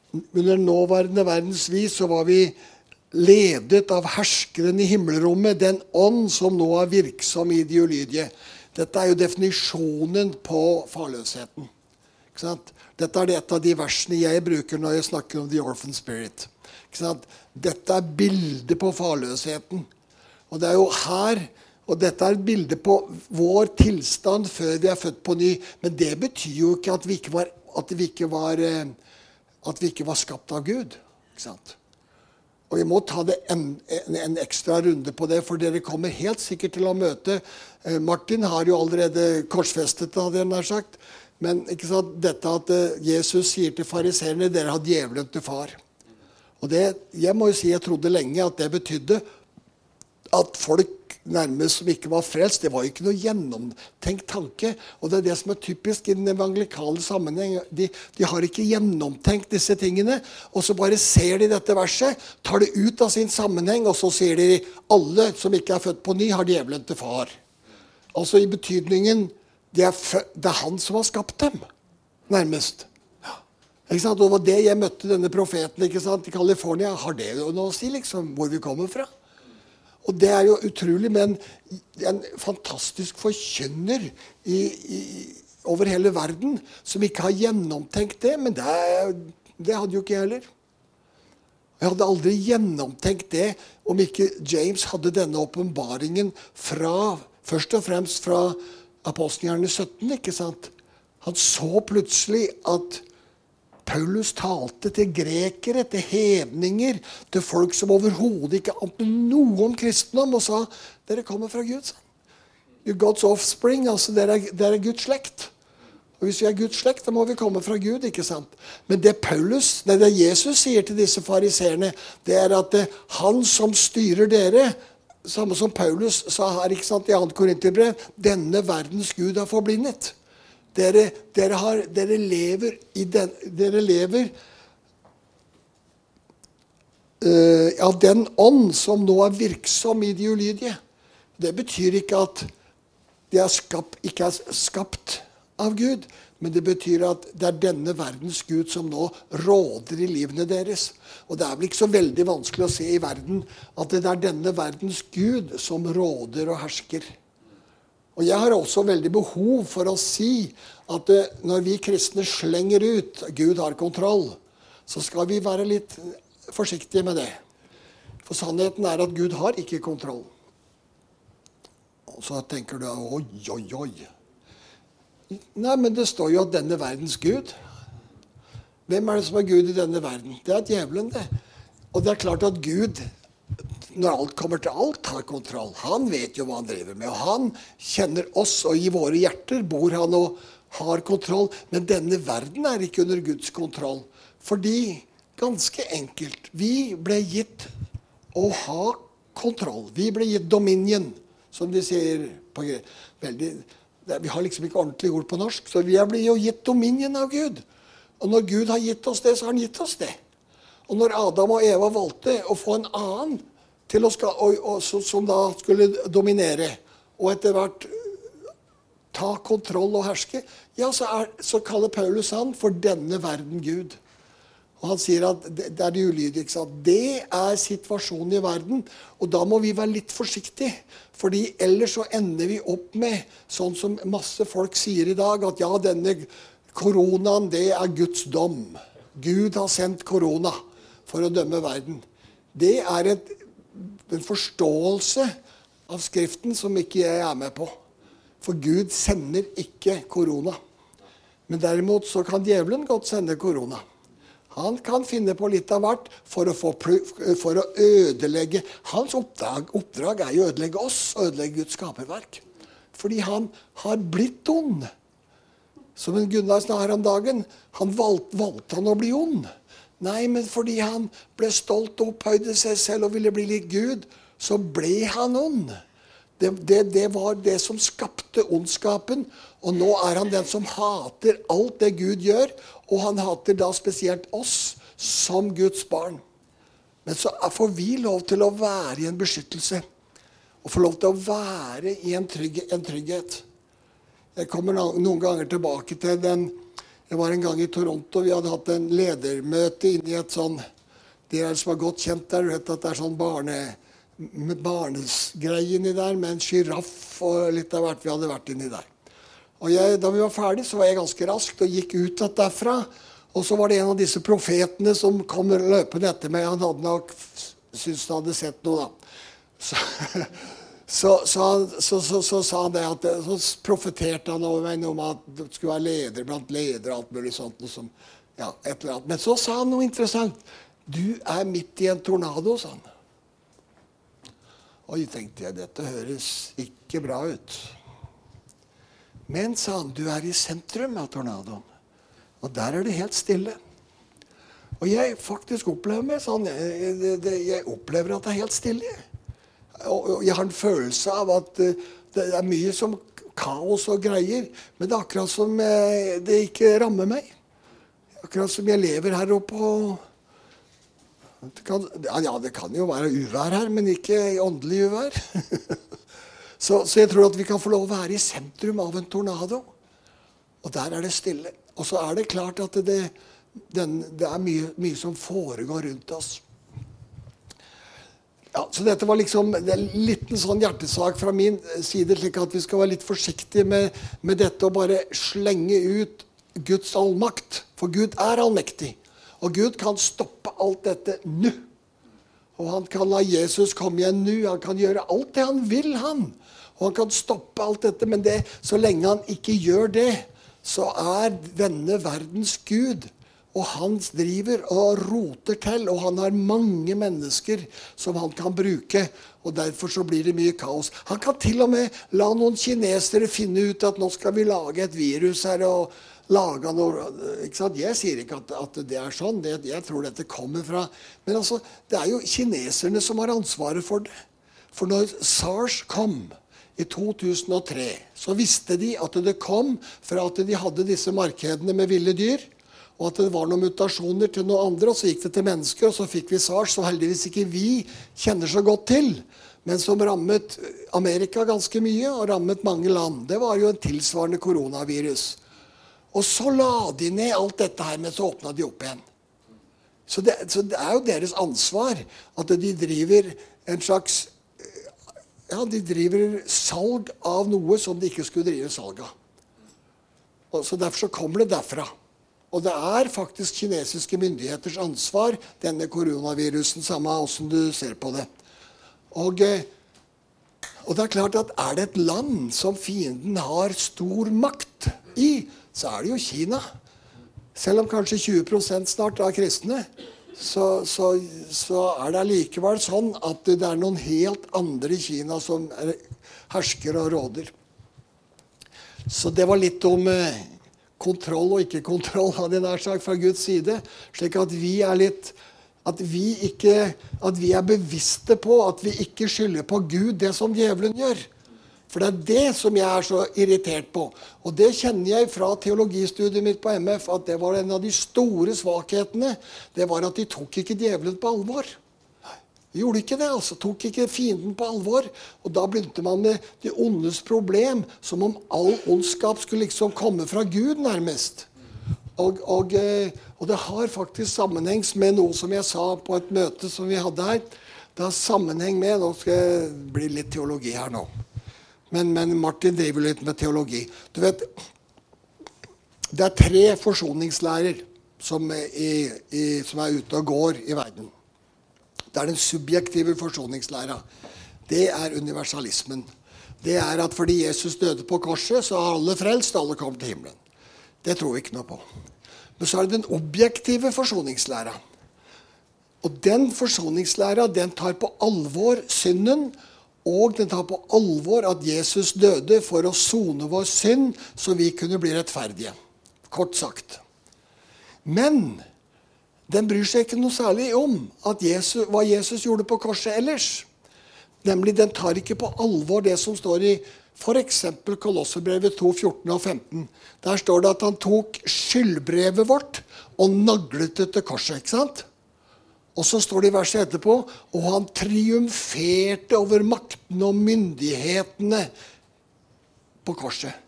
Under nåværende verdens vis så var vi ledet av herskeren i himmelrommet, den ånd som nå er virksom i de ulydige. Dette er jo definisjonen på farløsheten. Dette er et av de versene jeg bruker når jeg snakker om The Orphan Spirit. Dette er bildet på farløsheten. Og det er jo her og dette er et bilde på vår tilstand før vi er født på ny. Men det betyr jo ikke at vi ikke var, at vi ikke var, eh, at vi ikke var skapt av Gud. Ikke sant? Og vi må ta en, en, en, ekstra runde på det, for dere kommer helt sikkert til å møte eh, Martin har jo allerede korsfestet, det, hadde jeg nær sagt. Men dette at eh, Jesus sier til fariseerne dere har djevelen til far. Og det, Jeg må jo si jeg trodde lenge at det betydde at folk nærmest som ikke var frelst. Det var jo ikke noe gjennomtenkt tanke. Og det er det som er typisk i den evangelikale sammenheng. De, de, har ikke gjennomtenkt disse tingene. Og så bare ser de dette verset, tar det ut av sin sammenheng, og så sier de alle som ikke er født på ny, har djevelen til far. Altså i betydningen det er, det er han som har skapt dem, nærmest. Ikke sant? Og det var det jeg møtte denne profeten ikke sant? i California. Har det noe å si, liksom, hvor vi kommer fra? Og det er jo utrolig med en, fantastisk forkynner i, i, over hele verden som ikke har gjennomtenkt det. Men det, det hadde jo ikke jeg heller. Jeg hadde aldri gjennomtenkt det om ikke James hadde denne åpenbaringen først og fremst fra apostelgjerne 17. ikke sant? Han så plutselig at Paulus talte til grekere, til hedninger, til folk som overhodet ikke ante noe om kristendom, og sa dere kommer fra Gud. You're God's offspring. altså Dere er, dere er Guds slekt. Og Hvis vi er Guds slekt, da må vi komme fra Gud. ikke sant? Men det Paulus, det, det Jesus sier til disse fariseerne, det er at det, han som styrer dere, samme som Paulus sa her ikke sant, i 2. Korinterbrev, denne verdens Gud har forblindet. Dere, dere, har, dere lever i den Dere lever uh, av den ånd som nå er virksom i de ulydige. Det betyr ikke at de er skapt, ikke er skapt av Gud, men det betyr at det er denne verdens Gud som nå råder i livene deres. Og det er vel ikke så veldig vanskelig å se i verden at det er denne verdens Gud som råder og hersker. Og jeg har også veldig behov for å si at eh, når vi kristne slenger ut 'Gud har kontroll', så skal vi være litt forsiktige med det. For sannheten er at Gud har ikke kontroll. Og så tenker du oi, oi, oi. Nei, men det står jo at denne verdens Gud Hvem er det som er Gud i denne verden? Det er djevelen, det. Og det er klart at Gud når alt kommer til alt, har kontroll. Han vet jo hva han driver med. Og han kjenner oss, og i våre hjerter bor han og har kontroll. Men denne verden er ikke under Guds kontroll. Fordi, ganske enkelt, vi ble gitt å ha kontroll. Vi ble gitt dominion, som de sier på veldig Vi har liksom ikke ordentlig ord på norsk, så vi er jo gitt dominion av Gud. Og når Gud har gitt oss det, så har han gitt oss det. Og når Adam og Eva valgte å få en annen skal, og, og, som da skulle dominere, og etter hvert ta kontroll og herske, ja, så, er, så kaller Paulus han for denne verden Gud. Og Han sier at det, det er de ulydige. ikke sant? Det er situasjonen i verden. Og da må vi være litt forsiktige. fordi ellers så ender vi opp med, sånn som masse folk sier i dag, at ja, denne koronaen, det er Guds dom. Gud har sendt korona for å dømme verden. Det er et en forståelse av Skriften som ikke jeg er med på. For Gud sender ikke korona. Men derimot så kan djevelen godt sende korona. Han kan finne på litt av hvert for å, få, for å ødelegge Hans oppdrag, oppdrag, er jo å ødelegge oss og ødelegge Guds skaperverk. Fordi han har blitt ond. Som en Gunnar her om dagen. Han valgte, valgte han å bli ond. Nei, men fordi han ble stolt og opphøyde seg selv og ville bli lik Gud, så ble han ond. Det, det, det, var det som skapte ondskapen. Og nå er han den som hater alt det Gud gjør. Og han hater da spesielt oss som Guds barn. Men så får vi lov til å være i en beskyttelse. Og få lov til å være i en, trygg, en trygghet. Jeg kommer noen ganger tilbake til den det var en gang i Toronto vi hadde hatt en ledermøte inni et sånn De som er godt kjent der, vet at det er sånn barne, barnesgreie inni der, med en sjiraff og litt av hvert vi hadde vært inni der. Og jeg, Da vi var ferdig, så var jeg ganske raskt og gikk ut derfra. Og så var det en av disse profetene som kom løpende etter meg. Han hadde nok syntes han hadde sett noe, da. Så, <laughs> så, så, så, så sa han det at, så profeterte han over meg om at du skulle være leder blant ledere og alt mulig sånt. Som, ja, et eller annet. Men så sa han noe interessant. Du er midt i en tornado, sa han. Oi, tenkte jeg, dette høres ikke bra ut. Men, sa han, du er i sentrum av tornadoen. Og der er det helt stille. Og jeg faktisk opplever meg sånn. Jeg, jeg, opplever at det er helt stille. Og jeg har en følelse av at eh, det er mye som kaos og greier. Men det er akkurat som eh, det ikke rammer meg. Akkurat som jeg lever her oppe og det kan, ja, det kan jo være uvær her, men ikke åndelig uvær. <laughs> Så, så, jeg tror at vi kan få lov å være i sentrum av en tornado. Og der er det stille. Og så er det klart at det, den, det er mye, mye, som foregår rundt oss. Ja, så dette var liksom en liten sånn hjertesak fra min side, slik at vi skal være litt forsiktige med, med dette og bare slenge ut Guds allmakt. For Gud er allmektig. Og Gud kan stoppe alt dette nå. Og han kan la Jesus komme igjen nå. Han kan gjøre alt det han vil, han. Og han kan stoppe alt dette, men det, så lenge han ikke gjør det, så er denne verdens Gud. Og han driver og roter til, og han har mange mennesker som han kan bruke. Og derfor så blir det mye kaos. Han kan til og med la noen kinesere finne ut at nå skal vi lage et virus her. og lage noe ikke sant? Jeg sier ikke at, at det er sånn. Det, jeg tror dette kommer fra Men altså, det er jo kineserne som har ansvaret for det. For når SARS kom i 2003, så visste de at det kom fra at de hadde disse markedene med ville dyr, og at det var noen mutasjoner til noen andre, og så gikk det til mennesker, og så fikk vi SARS, som heldigvis ikke vi kjenner så godt til, men som rammet Amerika ganske mye, og rammet mange land. Det var jo en tilsvarende koronavirus. Og så la de ned alt dette her, men så åpna de opp igjen. Så det, så det er jo deres ansvar at de driver en slags ja, de driver salg av noe som de ikke skulle drive salg av. Og så Derfor så kommer det derfra. Og det er faktisk kinesiske myndigheters ansvar, denne koronavirusen, samme åssen du ser på det. Og, eh, og, det er klart at er det et land som fienden har stor makt i, så er det jo Kina. Selv om kanskje 20% snart er kristne så, så, så, er det allikevel sånn at det er noen helt andre i Kina som er, hersker og råder. Så det var litt om eh, kontroll og ikke kontroll hadde jeg nær sagt, fra Guds side. Slik at vi er litt at vi, ikke, at vi er bevisste på at vi ikke skylder på Gud det som djevelen gjør. For det er det som jeg er så irritert på. Og det kjenner jeg fra teologistudiet mitt på MF, at det var en av de store svakhetene. Det var at de tok ikke djevelen på alvor. De gjorde ikke det. altså, Tok ikke fienden på alvor. Og da begynte man med det ondes problem, som om all ondskap skulle liksom komme fra Gud, nærmest. Og, og, eh, og det har faktisk sammenheng med noe som jeg sa på et møte som vi hadde her. Det har sammenheng med Nå skal jeg bli litt teologi her nå. Men, men, Martin driver litt med teologi. Du vet, Det er tre forsoningslærer som, i, i, som er ute og går i verden. Det er den subjektive forsoningslæra. Det er universalismen. Det er at fordi Jesus døde på korset, så har alle frelst, alle kommer til himmelen. Det tror vi ikke noe på. Men så er det den objektive forsoningslæra. Og den forsoningslæra den tar på alvor synden og den tar på alvor at Jesus døde for å sone vår synd, så vi kunne bli rettferdige. Kort sagt. Men den bryr seg ikke noe særlig om Jesus, hva Jesus gjorde på korset ellers. Nemlig, Den tar ikke på alvor det som står i f.eks. Kolosserbrevet 2, 14 og 15. Der står det at han tok skyldbrevet vårt og naglet det til korset. ikke sant? Og så står det i verset etterpå og han triumferte over maktene og myndighetene på korset.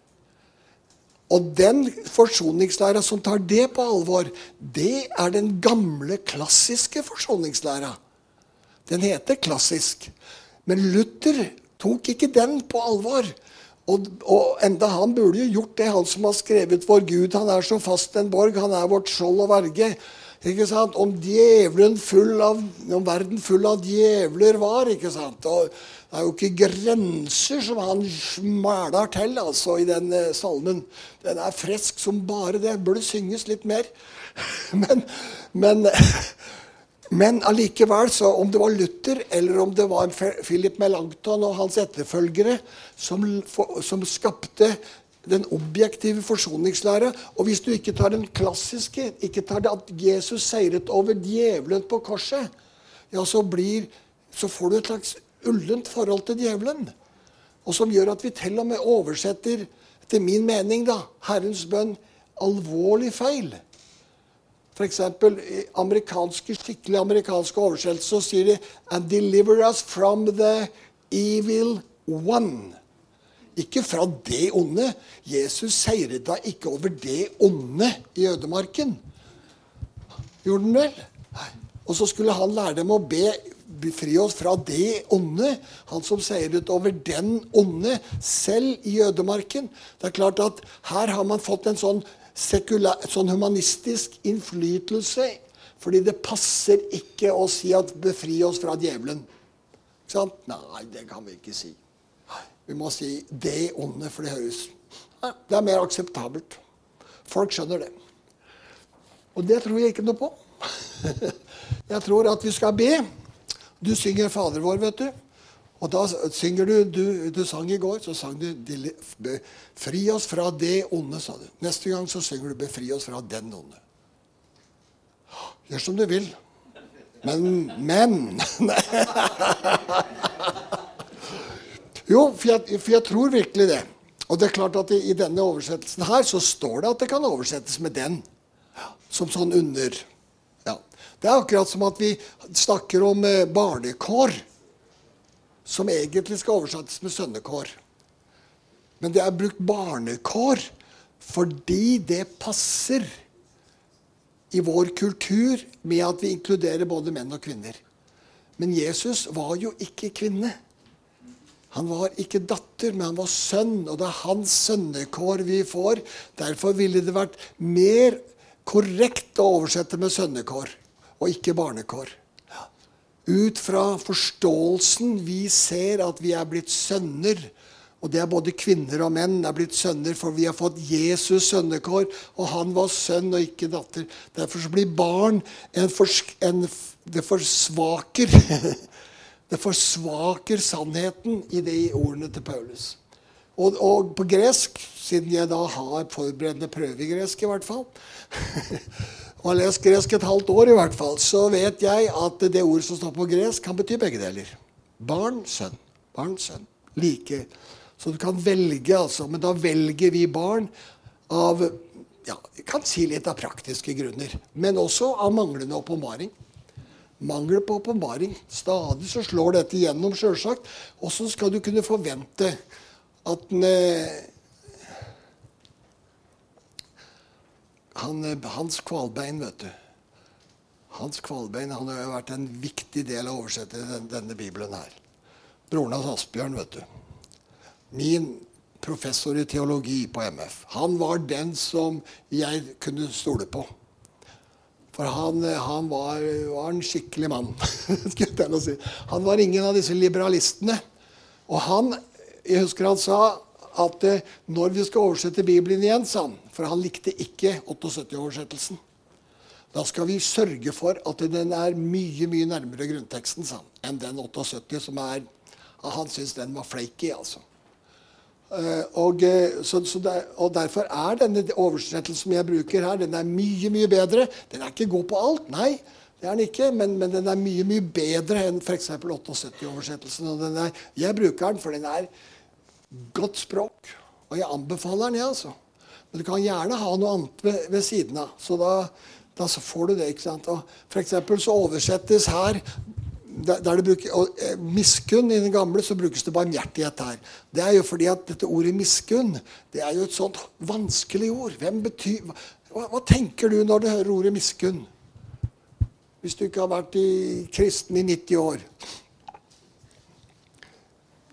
Og den forsoningslæra som tar det på alvor, det er den gamle, klassiske forsoningslæra. Den heter klassisk. Men Luther tok ikke den på alvor. Og, og, enda han burde jo gjort det, han som har skrevet 'Vår Gud'. Han er så fast en borg, han er vårt skjold og verge. Ikke sant? Om djevelen full av, om verden full av djevler var. ikke sant? Og det er jo ikke grenser som han smæler til altså, i den eh, salmen. Den er frisk som bare det. Burde synges litt mer. <laughs> Men, men, <laughs> men allikevel, så om det var Luther eller om det var Philip Melanchthon og hans etterfølgere som, som skapte den objektive forsoningslæra. Og hvis du ikke tar den klassiske, ikke tar det at Jesus seiret over djevelen på korset, ja, så, blir, så får du et slags ullent forhold til djevelen. Og som gjør at vi til og med oversetter, etter min mening, da, Herrens bønn alvorlig feil. F.eks. i amerikanske, skikkelig amerikanske oversettelser så sier de And deliver us from the evil one. Ikke fra det onde. Jesus seiret da ikke over det onde i ødemarken. Gjorde han vel? Og så skulle han lære dem å be befri oss fra det onde. Han som seiret over den onde, selv i ødemarken. Det er klart at her har man fått en sånn sekula, sånn humanistisk innflytelse. Fordi det passer ikke å si at 'befri oss fra djevelen'. Nei, det kan vi ikke si. Vi må si 'det onde', for det høres Det er mer akseptabelt. Folk skjønner det. Og det tror jeg ikke noe på. <laughs> Jeg tror at vi skal be. Du synger 'Fader vår', vet du. Og da synger du, du, du sang i går, så sang du 'Befri oss fra det onde', sa du. Neste gang så synger du 'Befri oss fra den onde'. Gjør som du vil. Men Men <laughs> Jo, for jeg, for jeg, tror virkelig det. Og det er klart at i, i, denne oversettelsen her så står det at det kan oversettes med 'den'. Som sånn under. Det er akkurat som at vi snakker om eh, barnekår som egentlig skal oversettes med sønnekår. Men det er brukt barnekår fordi det passer i vår kultur med at vi inkluderer både menn og kvinner. Men Jesus var jo ikke kvinne. Han var ikke datter, men han var sønn, og det er hans sønnekår vi får. Derfor ville det vært mer korrekt å oversette med sønnekår og ikke barnekår ut fra forståelsen vi ser at vi er blitt sønner. Og det er både kvinner og menn er blitt sønner, for vi har fått Jesus sønnekår. Og han var sønn og ikke datter. Derfor så blir barn en, forsk, en Det forsvaker <laughs> Det forsvaker sannheten i de ordene til Paulus. Og, og på gresk, siden jeg da har forberedende prøve i gresk, i hvert fall <laughs> og har lest gresk et halvt år, i hvert fall, så vet jeg at det ordet som står på gresk, kan bety begge deler. Barn, sønn. Barn, sønn. Like. Så du kan velge, altså. Men da velger vi barn av ja, jeg kan si litt av praktiske grunner. Men også av manglende åpenbaring. Mangel på åpenbaring. Stadig så slår dette gjennom, sjølsagt. Så skal du kunne forvente at den, han, eh, Hans Kvalbein, vet du. Hans Kvalbein han har jo vært en viktig del av å oversette denne, bibelen her. Broren hans Asbjørn, vet du. Min professor i teologi på MF. Han var den som jeg kunne stole på. For han, eh, han var, var, en skikkelig mann. <laughs> han var ingen av disse liberalistene. Og han, jeg husker han sa at eh, når vi skal oversette Bibelen igjen, sa han For han likte ikke 78-oversettelsen. Da skal vi sørge for at den er mye mye nærmere grunnteksten sa han, enn den 78, som er Han syns den var flaky, altså. Uh, og, eh, så, så der, og, Derfor er denne oversettelsen som jeg bruker her, den er mye mye bedre. Den er ikke god på alt, nei, det er den ikke, men, men den er mye mye bedre enn f.eks. 78-oversettelsen. Jeg bruker den, for den er godt språk. Og jeg anbefaler den, jeg, altså. Men du kan gjerne ha noe annet ved, ved siden av. Så da, da så får du det. ikke sant? Og for eksempel så oversettes her der, det bruker, og, eh, Miskunn i den gamle så brukes det barmhjertighet her. Det er jo fordi at dette ordet miskunn det er jo et sånt vanskelig ord. Hvem betyr, hva, hva tenker du når du hører ordet miskunn? Hvis du ikke har vært i kristen i 90 år.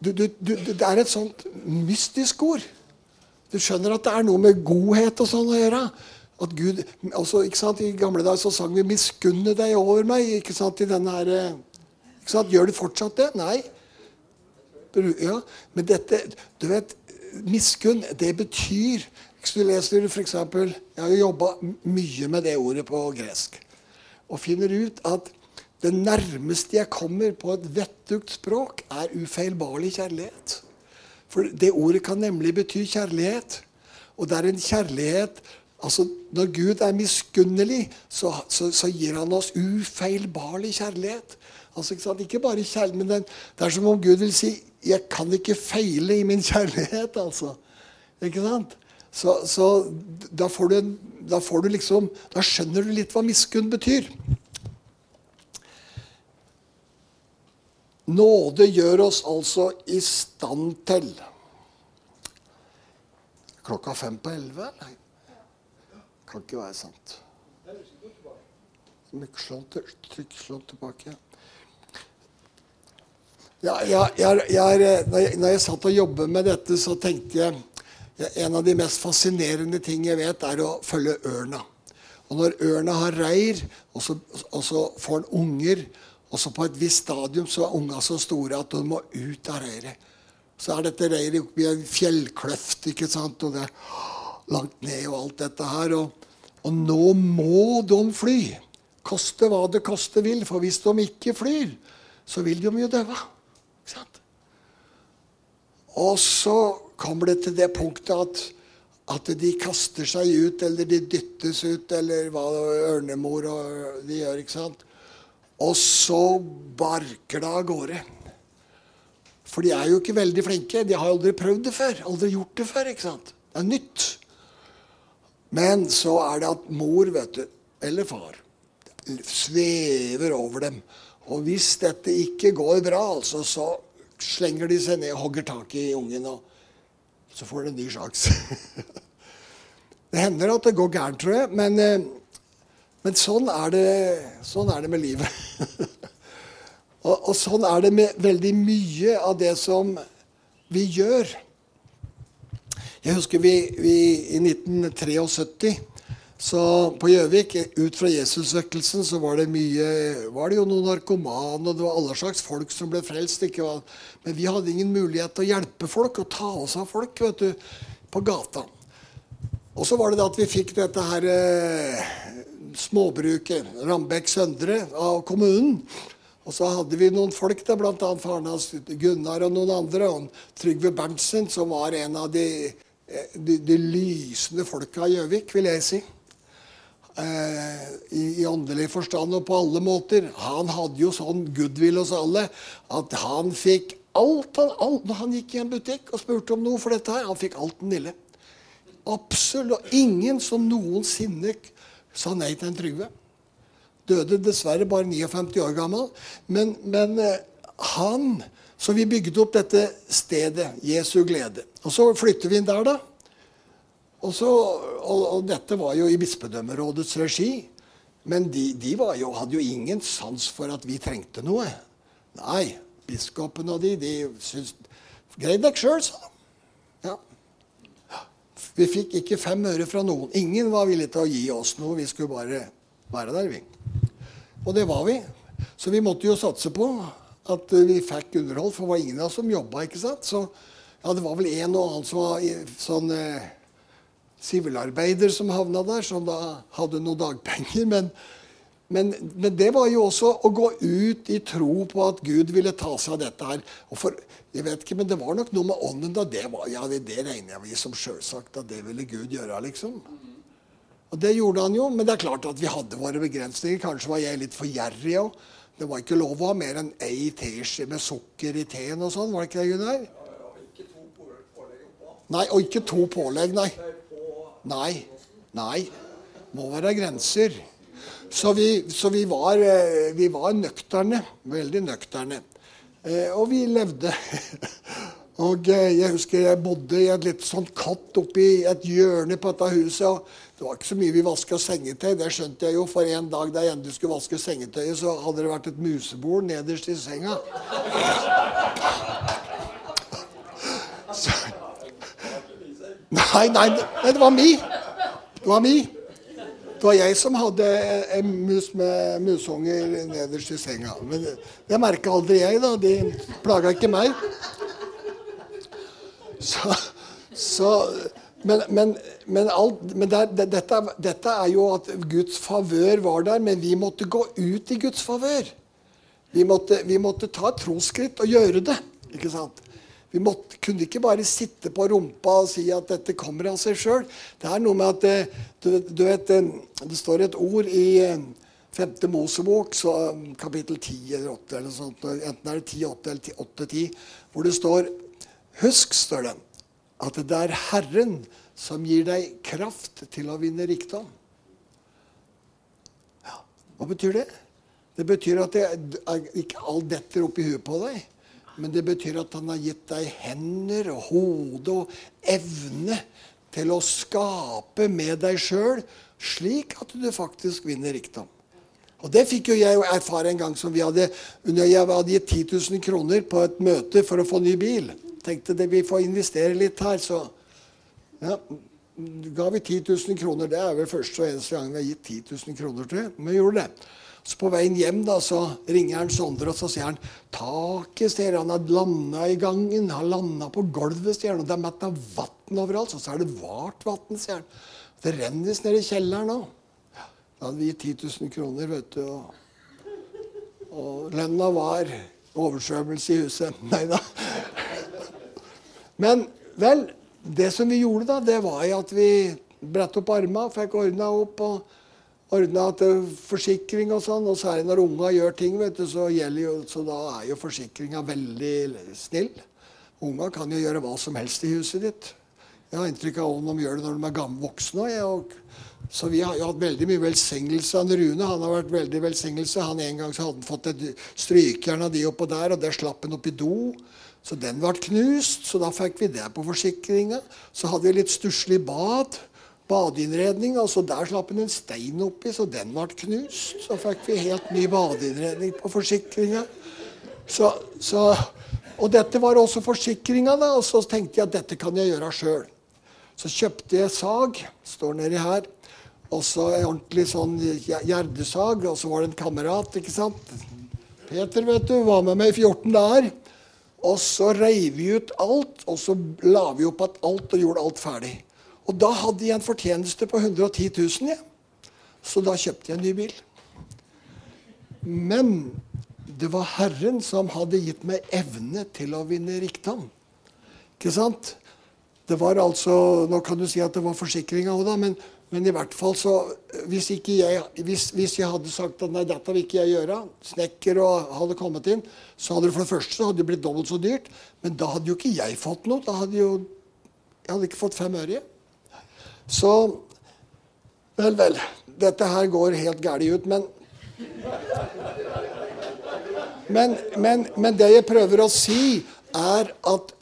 Du, du, du, det er et sånt mystisk ord. Du skjønner at det er noe med godhet og sånn å gjøre. At Gud, altså, ikke sant, I gamle dager så sang vi 'Miskunne deg over meg'. ikke sant, i denne her, ikke sant, Gjør du fortsatt det? Nei. Ja, Men dette du vet, Miskunn, det betyr Hvis du leser f.eks. Jeg har jo jobba mye med det ordet på gresk. Og finner ut at det nærmeste jeg kommer på et vettugt språk, er ufeilbarlig kjærlighet. For det ordet kan nemlig bety kjærlighet. Og det er en kjærlighet altså Når Gud er miskunnelig, så, så, så gir han oss ufeilbarlig kjærlighet. Altså, ikke, sant? ikke bare kjærlighet, men den, det er som om Gud vil si 'Jeg kan ikke feile i min kjærlighet', altså. Ikke sant? Så, så da, får du, da får du liksom Da skjønner du litt hva miskunn betyr. Nåde gjør oss altså i stand til Klokka fem på elleve? Kan ikke være sant. Trykk slå tilbake. Ja, jeg, jeg, jeg, når jeg satt og jobbet med dette, så tenkte jeg en av de mest fascinerende ting jeg vet, er å følge ørna. Og når ørna har reir, og så, og så får den unger og så på et visst stadium så er unga så store at de må ut av reiret. Så er dette reiret oppi en fjellkløft, ikke sant? og det er langt ned og alt dette her. Og, og nå må de fly. Koste hva det koste vil. For hvis de ikke flyr, så vil de jo daue. Og så kommer det til det punktet at, at de kaster seg ut, eller de dyttes ut, eller hva ørnemor og de gjør. ikke sant? Og så barker det av gårde. For de er jo ikke veldig flinke. De har aldri prøvd det før. Aldri gjort det før. ikke sant? Det er nytt. Men så er det at mor, vet du, eller far, svever over dem. Og hvis dette ikke går bra, altså, så slenger de seg ned og hogger tak i ungen. og Så får de en ny sjanse. <laughs> det hender at det går gærent, tror jeg. Men eh, men sånn er det, sånn er det med livet. <laughs> og, og, sånn er det med veldig mye av det som vi gjør. Jeg husker vi, vi i 1973 så på Gjøvik, ut fra Jesusvekkelsen, så var det mye var det jo noen narkomane, og det var alle slags folk som ble frelst. Ikke? Men vi hadde ingen mulighet til å hjelpe folk og ta oss av folk vet du, på gata. Og så var det da at vi fikk dette her eh, småbruket, Rambekk Søndre, av kommunen. Og så hadde vi noen folk der, bl.a. faren hans Gunnar og noen andre. Og Trygve Berntsen, som var en av de, de, de lysende folka i Gjøvik, vil jeg si. Eh, i, I åndelig forstand og på alle måter. Han hadde jo sånn goodwill hos alle at han fikk alt, han, alt Når han gikk i en butikk og spurte om noe for dette her, han fikk alt den lille. Absolutt ingen som noensinne sa nei til en Trygve. Døde dessverre bare 59 år gammel. Men, men eh, han Så vi bygde opp dette stedet, Jesu glede. Og så flytter vi inn der, da. Og, så, og, og dette var jo i bispedømmerådets regi. Men de, de jo, hadde jo ingen sans for at vi trengte noe. Nei, biskopen og de, de syntes Grei dere sjøl, sa de. Vi fikk ikke fem øre fra noen. Ingen var villig til å gi oss noe. Vi skulle bare være der, vi. Og det var vi. Så vi måtte jo satse på at vi fikk underhold, for det var ingen av oss som jobba. Så ja, det var vel en og annen som var sånn eh, som havna der, som da hadde noen dagpenger. Men, men, men, det var jo også å gå ut i tro på at Gud ville ta seg av dette her. For, jeg vet ikke, Men det var nok noe med ånden da. Det, var, ja, det, det regner jeg med som sjølsagt at det ville Gud gjøre. liksom. Og det gjorde han jo. Men det er klart at vi hadde våre begrensninger. Kanskje var jeg litt for gjerrig òg. Det var ikke lov å ha mer enn ei teskje med sukker i teen og sånn. Var det ikke det, Gunnar? Nei, og ikke to pålegg, nei. Nei. Nei. Må være grenser. Så vi, så vi, var, eh, vi var nøkterne. Veldig nøkterne. Eh, og vi levde. <laughs> og eh, jeg husker jeg bodde i et litt sånn katt oppi et hjørne på dette huset. og Det var ikke så mye vi vaska sengetøy, det skjønte jeg jo. For en dag da jeg endelig skulle vaske sengetøyet, så hadde det vært et musebord nederst i senga. <laughs> Så. Nei, nei, nei, det var mi. Det var mi. Det var jeg som hadde en mus med musunger nederst i senga. Men det merka aldri jeg, da. De plaga ikke meg. Så, så men, men, men, alt, men det, dette, dette, er jo at Guds favør var der, men vi måtte gå ut i Guds favør. Vi måtte, vi måtte ta et trosskritt og gjøre det. ikke sant? Vi måtte, kunne ikke bare sitte på rumpa og si at dette kommer av seg sjøl. Det er noe med at eh, du, du vet, eh, Det står et ord i 5. Eh, Mosebok, kapittel 10 eller 8, eller sånt, enten er det 10, 8 eller 8-10, hvor det står Husk, står det, at det er Herren som gir deg kraft til å vinne rikdom. Ja, Hva betyr det? Det betyr at det, ikke alt detter opp i huet på deg. Men det betyr at han har gitt deg hender og hode og evne til å skape med deg sjøl, slik at du faktisk vinner rikdom. Og Det fikk jo jeg erfare en gang som vi hadde, jeg hadde gitt 10 000 kroner på et møte for å få ny bil tenkte det, vi får investere litt her, så ja, ga vi 10 000 kroner. Det er vel første og eneste gang vi har gitt 10 000 kroner til. Men vi gjorde det. Så På veien hjem da, så ringer han Sondre og så sier han, taket ser han har landa i gangen. Har landa på gulvet, han. Og det er mett av vann overalt. Så, så er det vart vann, sier han. Det rennes ned i kjelleren òg. Da hadde vi gitt 10 000 kroner, vet du. Og, og lønna var oversvømmelse i huset. <laughs> Nei da. Men vel, det som vi gjorde da, det var at vi brettet opp armene, fikk ordna opp og ordna til forsikring og sånn. Og særlig når unga gjør ting, vet du, så, jo, så da er jo forsikringa veldig snill. Unga kan jo gjøre hva som helst i huset ditt. Jeg har inntrykk av om de gjør det når de er gamle voksne. Og, så vi har jo hatt veldig mye velsignelse av Rune. Han har vært veldig velsignelse. Han En gang så hadde han fått et strykejern av de oppå der, og der slapp han opp i do. Så den ble knust, så da fikk vi det på forsikringa. Så hadde vi litt stusslig bad. Badeinnredning. altså Der slapp han en stein oppi, så den ble knust. Så fikk vi helt ny badeinnredning på forsikringa. Så, så, og dette var også forsikringa, da. Og så tenkte jeg at dette kan jeg gjøre sjøl. Så kjøpte jeg sag. Står nedi her. Og så en ordentlig sånn gjerdesag. Og så var det en kamerat, ikke sant. Peter, vet du, var med meg i 14 dager. Og så reiv vi ut alt, og så la vi opp igjen alt og gjorde alt ferdig. Og da hadde jeg en fortjeneste på 110 000, ja. så da kjøpte jeg en ny bil. Men det var Herren som hadde gitt meg evne til å vinne rikdom. Ikke sant? Det var altså, Nå kan du si at det var forsikringa òg, da, men men i hvert fall så Hvis, jeg, hvis, hvis jeg hadde sagt at nei, dette vil ikke jeg gjøre, snekker og hadde kommet inn, så hadde det for det første så hadde det blitt dobbelt så dyrt. Men da hadde jo ikke jeg fått noe. Da hadde jo, jeg hadde ikke fått fem øre. Så Vel, vel. Dette her går helt galt ut, men men, men men det jeg prøver å si, er at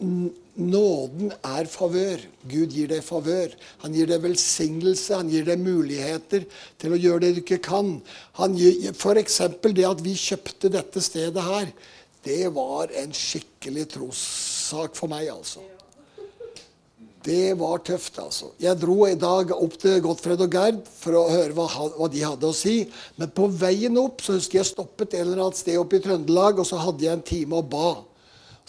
Nåden er favør. Gud gir deg favør. Han gir deg velsignelse, han gir deg muligheter til å gjøre det du ikke kan. Han gir, F.eks. det at vi kjøpte dette stedet her, det var en skikkelig trossak for meg, altså. Det var tøft, altså. Jeg dro i dag opp til Gottfred og Gerd for å høre hva, hva, de hadde å si. Men på veien opp så husker jeg stoppet et eller annet sted oppe i Trøndelag, og så hadde jeg en time og ba.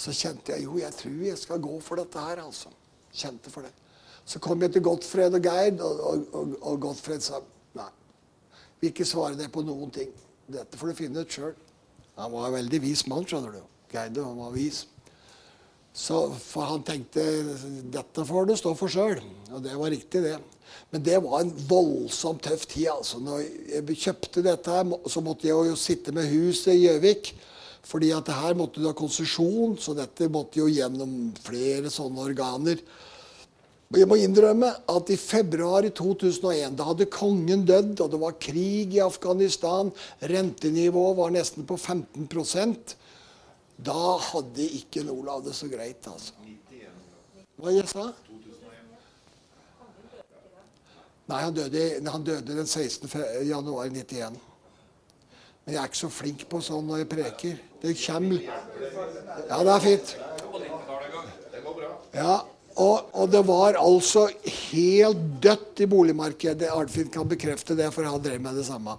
Så kjente jeg jo, jeg tror jeg skal gå for dette her, altså. Kjente for det. Så kom jeg til Gottfred og Geir, og, og, og, og Gottfred sa nei. Vil ikke svare deg på noen ting. Dette får du finne ut sjøl. Han var en veldig vis mann, skjønner du. Geide, han var vis. Så for han tenkte dette får du stå for sjøl. Og det var riktig, det. Men det var en voldsomt tøff tid. altså. Når jeg kjøpte dette, så måtte jeg jo sitte med huset i Gjøvik. Fordi at her måtte du ha konsesjon, så dette måtte jo gjennom flere sånne organer. Og Jeg må innrømme at i februar i 2001, da hadde kongen dødd, og det var krig i Afghanistan, rentenivået var nesten på 15 Da hadde ikke Olav det så greit, altså. Hva jeg sa Nei, han døde, han døde den 16. januar 91. Men jeg er ikke så flink på sånn når jeg preker. Det kommer Ja, det er fint. Ja, og, og det var altså helt dødt i boligmarkedet. Arnfinn kan bekrefte det, for han drev med det samme.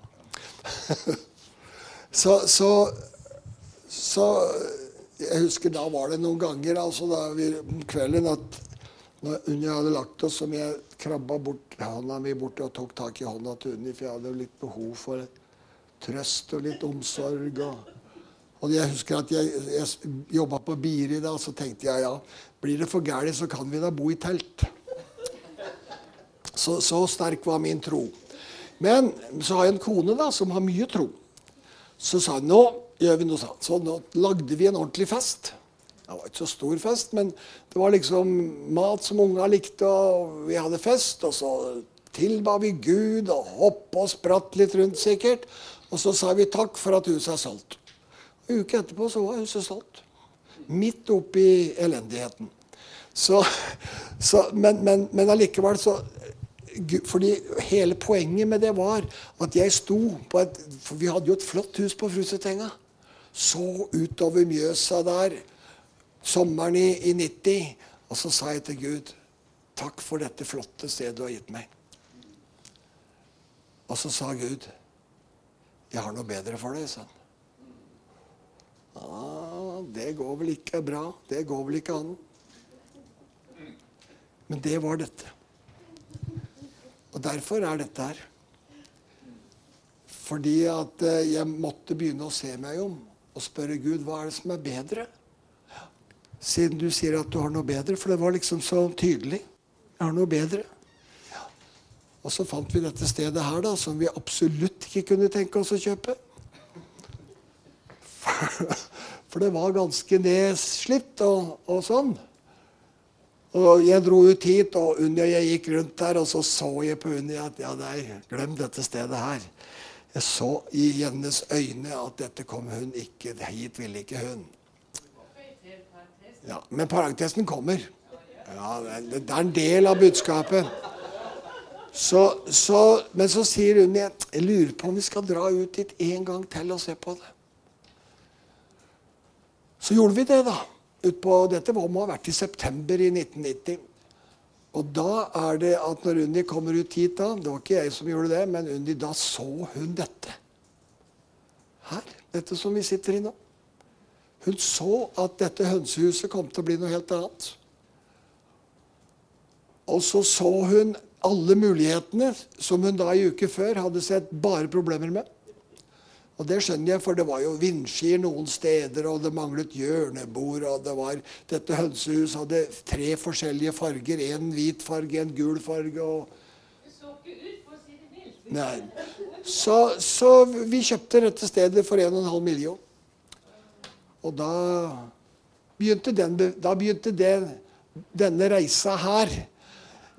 <laughs> så, så, så Jeg husker da var det noen ganger altså da vi, om kvelden at når Unni hadde lagt oss, som jeg krabba bort hånda mi bort og tok tak i hånda til Unni, for jeg hadde jo litt behov for trøst og litt omsorg. og og jeg husker at jeg, jeg jobba på Biri da, så tenkte jeg ja, blir det for gærent, så kan vi da bo i telt. Så, så sterk var min tro. Men så har jeg en kone da, som har mye tro. Så sa hun nå gjør vi noe sånt. Så nå lagde vi en ordentlig fest. Det var ikke så stor fest, men det var liksom mat som unga likte, og vi hadde fest. Og så tilba vi Gud og hoppa og spratt litt rundt, sikkert. Og så sa vi takk for at huset er solgt. En uke etterpå så var huset solgt. Midt oppi elendigheten. Så, så, men, men, men allikevel så fordi hele poenget med det var at jeg sto på et For vi hadde jo et flott hus på Frusetenga. Så utover Mjøsa der sommeren i, i 90. Og så sa jeg til Gud Takk for dette flotte stedet du har gitt meg. Og så sa Gud Jeg har noe bedre for deg, han. Ah, det går vel ikke bra. Det går vel ikke an. Men det var dette. Og derfor er dette her. Fordi at eh, jeg måtte begynne å se meg om og spørre Gud hva er det som er bedre. Siden du sier at du har noe bedre. For det var liksom så tydelig. Jeg har noe bedre. Og så fant vi dette stedet her, da, som vi absolutt ikke kunne tenke oss å kjøpe. <laughs> For det var ganske nedslitt og, og sånn. Og jeg dro ut hit, og Unni og jeg gikk rundt der, og så så jeg på Unni at ja, nei, glem dette stedet her. Jeg så i hennes øyne at dette kom hun ikke, hit ville ikke hun. Ja, Men parentesen kommer. Ja, det, er en del av budskapet. Så, så, men så sier hun igjen jeg lurer på om vi skal dra ut dit en gang til og se på det. Så gjorde vi det, da. Utpå, dette må ha vært i september i 1990. Og da er det at når Unni kommer ut hit da, Det var ikke jeg som gjorde det, men Unni, da så hun dette. Her. Dette som vi sitter i nå. Hun så at dette hønsehuset kom til å bli noe helt annet. Og så så hun alle mulighetene som hun da i uke før hadde sett bare problemer med. Og det skjønner jeg, for det var jo vindskier noen steder, og det manglet hjørnebord, og det var Dette hønsehuset hadde tre forskjellige farger. En hvit farge, en gul farge og Det så ikke ut, for å si det mildt. Nei. Så, så vi kjøpte dette stedet for 1,5 million. Og da begynte, den, da begynte det, denne reisa her.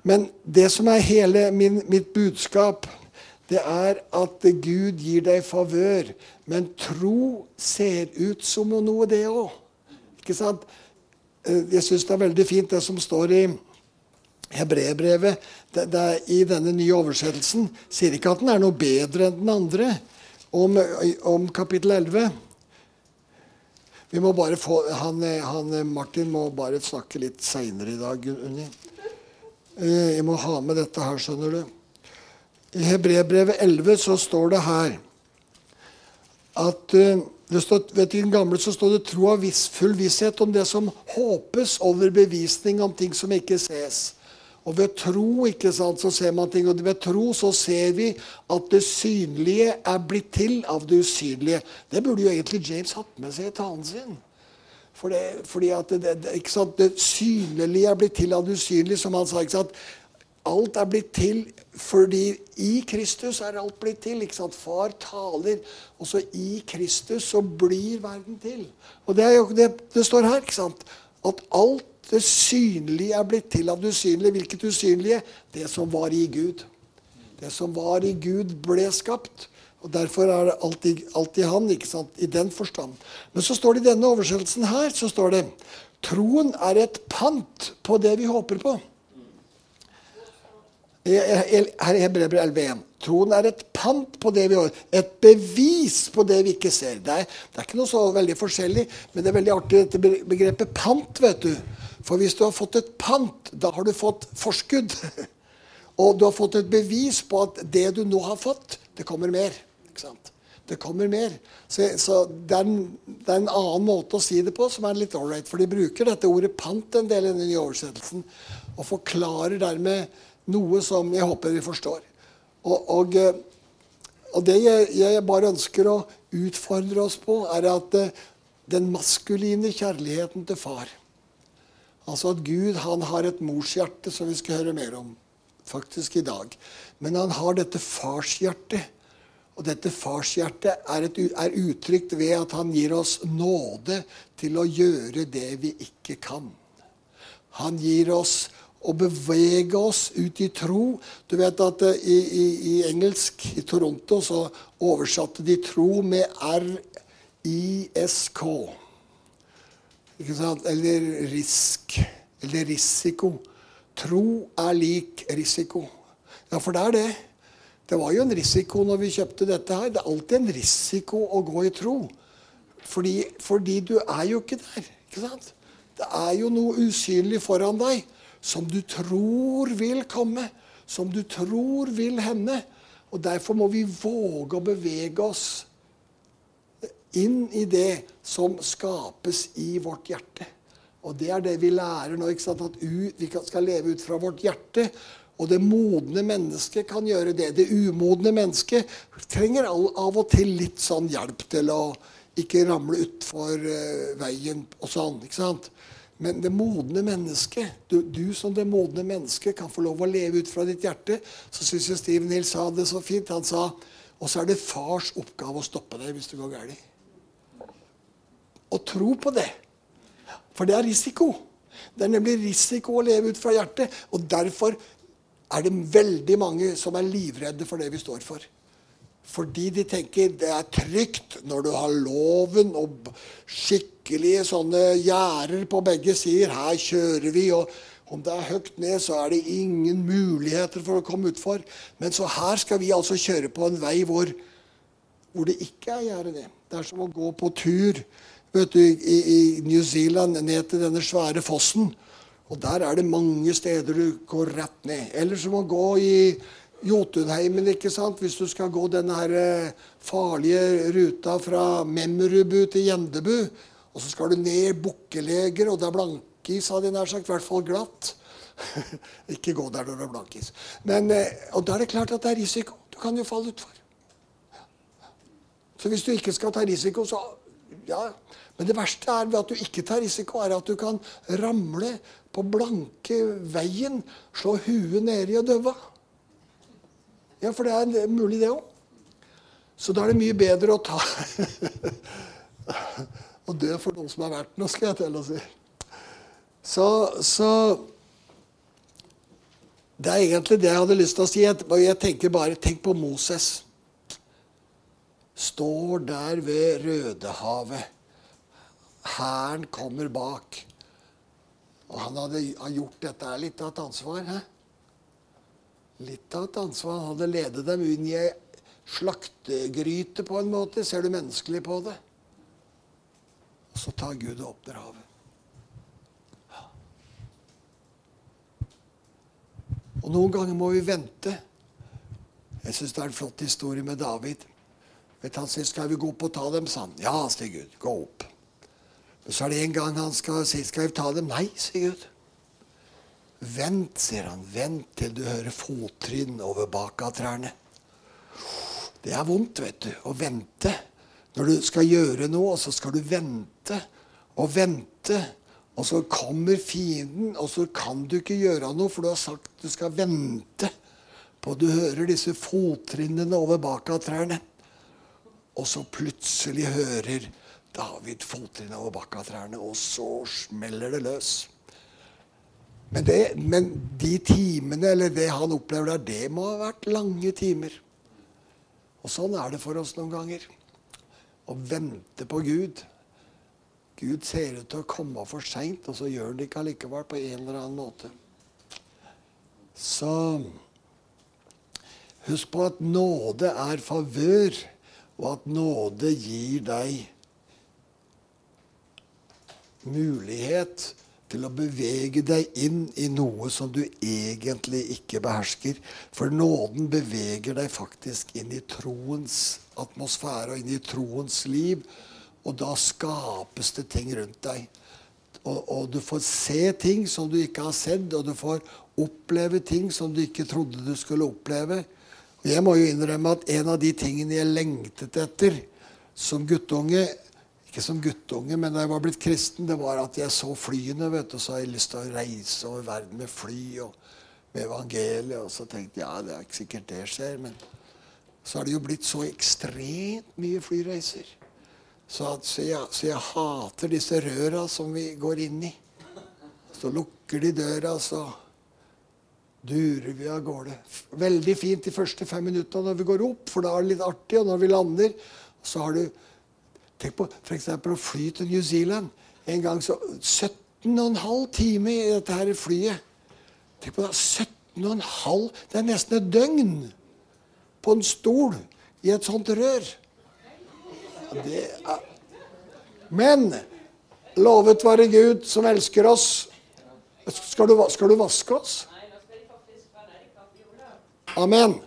Men det som er hele min, mitt budskap, det er at Gud gir deg favør. Men tro ser ut som noe, det òg. Ikke sant? Eh, Jeg syns det er veldig fint det som står i Hebreerbrevet er, i denne nye oversettelsen sier ikke at den er noe bedre enn den andre om, om kapittel 11. Vi må bare få, han, han, Martin må bare snakke litt seinere i dag, Unni. Eh, Jeg må ha med dette her, skjønner du. I Hebrebrevet 11 så står det her at eh, det står, vet du, den gamle så står det tro av viss, full visshet om det som håpes, over bevisning om ting som ikke ses. Og ved tro ikke sant, så ser man ting, og ved tro så ser vi at det synlige er blitt til av det usynlige. Det burde jo egentlig James hatt med seg i talen sin. For det, fordi at det, det, ikke sant, det synlige er blitt til av det usynlige, som han sa. Alt er blitt til fordi i Kristus er alt blitt til. ikke sant? Far taler, og så i Kristus så blir verden til. Og det er jo det det står her. ikke sant? At alt det synlige er blitt til av det usynlige. Hvilket usynlige? Det som var i Gud. Det som var i Gud, ble skapt. Og Derfor er det alltid, alltid han, ikke sant? i den forstand. Men så står det i denne oversettelsen her så står det troen er et pant på det vi håper på. Her i Hebrevet 11.1. Troen er et pant på det vi har. Et bevis på det vi ikke ser. Det er, det er, ikke noe så veldig forskjellig, men det er veldig artig dette begrepet pant. vet du. For hvis du har fått et pant, da har du fått forskudd. <laughs> Og du har fått et bevis på at det du nå har fått, det kommer mer. Ikke sant? Det kommer mer. Så, så det, er en, det, er en, annen måte å si det på som er litt ålreit. For de bruker dette ordet 'pant' en del i den nye oversettelsen. Og forklarer dermed noe som jeg håper vi forstår. Og, og, eh, og det jeg, jeg, bare ønsker å utfordre oss på, er at eh, den maskuline kjærligheten til far Altså at Gud han har et morshjerte som vi skal høre mer om faktisk i dag. Men han har dette farshjertet. Og dette farshjertet er, er uttrykt ved at han gir oss nåde til å gjøre det vi ikke kan. Han gir oss å bevege oss ut i tro. Du vet at uh, i, i, i, engelsk, i Toronto, så oversatte de tro med R-I-S-K. Ikke sant? Eller risk. Eller risiko. Tro er lik risiko. Ja, for det er det. Det var jo en risiko når vi kjøpte dette her. Det er alltid en risiko å gå i tro. Fordi, fordi du er jo ikke der. ikke sant? Det er jo noe usynlig foran deg som du tror vil komme, som du tror vil hende. Og Derfor må vi våge å bevege oss inn i det som skapes i vårt hjerte. Og det er det vi lærer nå. ikke sant? At vi skal leve ut fra vårt hjerte. Og det modne mennesket kan gjøre det. Det umodne mennesket trenger av og til litt sånn hjelp til å ikke ramle utfor uh, veien og sånn. ikke sant? Men det modne mennesket, du, du, som det modne mennesket kan få lov å leve ut fra ditt hjerte. Så syns jeg Steve Hill sa det så fint. Han sa og så er det fars oppgave å stoppe deg hvis det går galt. Og tro på det. For det er risiko. Det er nemlig risiko å leve ut fra hjertet. Og derfor er det veldig mange som er livredde for det vi står for. Fordi de tenker det er trygt når du har loven og skikkelige sånne gjerder på begge sider. Her kjører vi, og om det er høyt ned, så er det ingen muligheter for å komme utfor. Men så her skal vi altså kjøre på en vei hvor, hvor det ikke er gjerde ned. Det er som å gå på tur vet du, i, i New Zealand ned til denne svære fossen. Og der er det mange steder du går rett ned. Eller som å gå i Jotunheimen, ikke sant? hvis du skal gå her eh, farlige ruta fra Memrubu til Gjendebu. Og så skal du ned bukkeleger, og det er blankis, hadde jeg nær sagt. I hvert fall glatt. <laughs> ikke gå der når det er blankis. Men, eh, og da er det klart at det er risiko. Du kan jo falle utfor. Så hvis du ikke skal ta risiko, så ja. Men det verste er ved at du ikke tar risiko, er at du kan ramle på blanke veien, slå huet nedi og døve. Ja, for det er mulig, det òg. Så da er det mye bedre å ta <laughs> Å dø for noen som er verdt noe, skal jeg til å si. Så, så Det er egentlig det jeg hadde lyst til å si. Jeg tenker bare Tenk på Moses. Står der ved Rødehavet. Hæren kommer bak. Og han hadde gjort dette litt av et ansvar. Hæ? Litt av et ansvar. Han hadde ledet dem inn i ei slaktegryte på en måte. Ser du menneskelig på det? Og så tar Gud og åpner havet. Og noen ganger må vi vente. Jeg syns det er en flott historie med David. Vet Han sier 'Skal vi gå opp og ta dem?' sa han. 'Ja', sier Gud. 'Gå opp'. Men så er det en gang han skal si 'Skal vi ta dem?' 'Nei', sier Gud. Vent, sier han. Vent til du hører fottrinn over bakatrærne. Det er vondt, vet du, å vente. Når du skal gjøre noe, så skal du vente og vente. Og så kommer fienden, og så kan du ikke gjøre noe, for du har sagt du skal vente på du hører disse fottrinnene over bakatrærne. Og så plutselig hører David fottrinnene over bakatrærne, og så smeller det løs. Men, det, men, de timene, eller det han opplever der, det må ha vært lange timer. Og sånn er det for oss noen ganger. Å vente på Gud. Gud ser ut til å komme for seint, og så gjør han det ikke allikevel på en eller annen måte. Så Husk på at nåde er favør, og at nåde gir deg mulighet til å bevege deg inn i noe som du egentlig ikke behersker. For nåden beveger deg faktisk inn i troens atmosfære og inn i troens liv. Og da skapes det ting rundt deg. Og, og, du får se ting som du ikke har sett, og du får oppleve ting som du ikke trodde du skulle oppleve. Og jeg må jo innrømme at en av de tingene jeg lengtet etter som guttunge ikke som guttunge, men da jeg var blitt kristen, det var at jeg så flyene. vet du, Så hadde jeg lyst til å reise over verden med fly og med evangeliet. Og så tenkte jeg ja, det er ikke sikkert det skjer. Men så har det jo blitt så ekstremt mye flyreiser. Så, at, så, jeg, så jeg, hater disse røra som vi går inn i. Så lukker de døra, så durer vi av gårde. Veldig fint de første fem minuttene når vi går opp, for da er det litt artig. Og når vi lander, så har du Tenk på f.eks. å fly til New Zealand. En gang så 17,5 timer i dette her flyet. Tenk på det. 17,5 Det er nesten et døgn på en stol i et sånt rør. Det er Men lovet være Gud som elsker oss. Skal du, skal du vaske oss? Amen.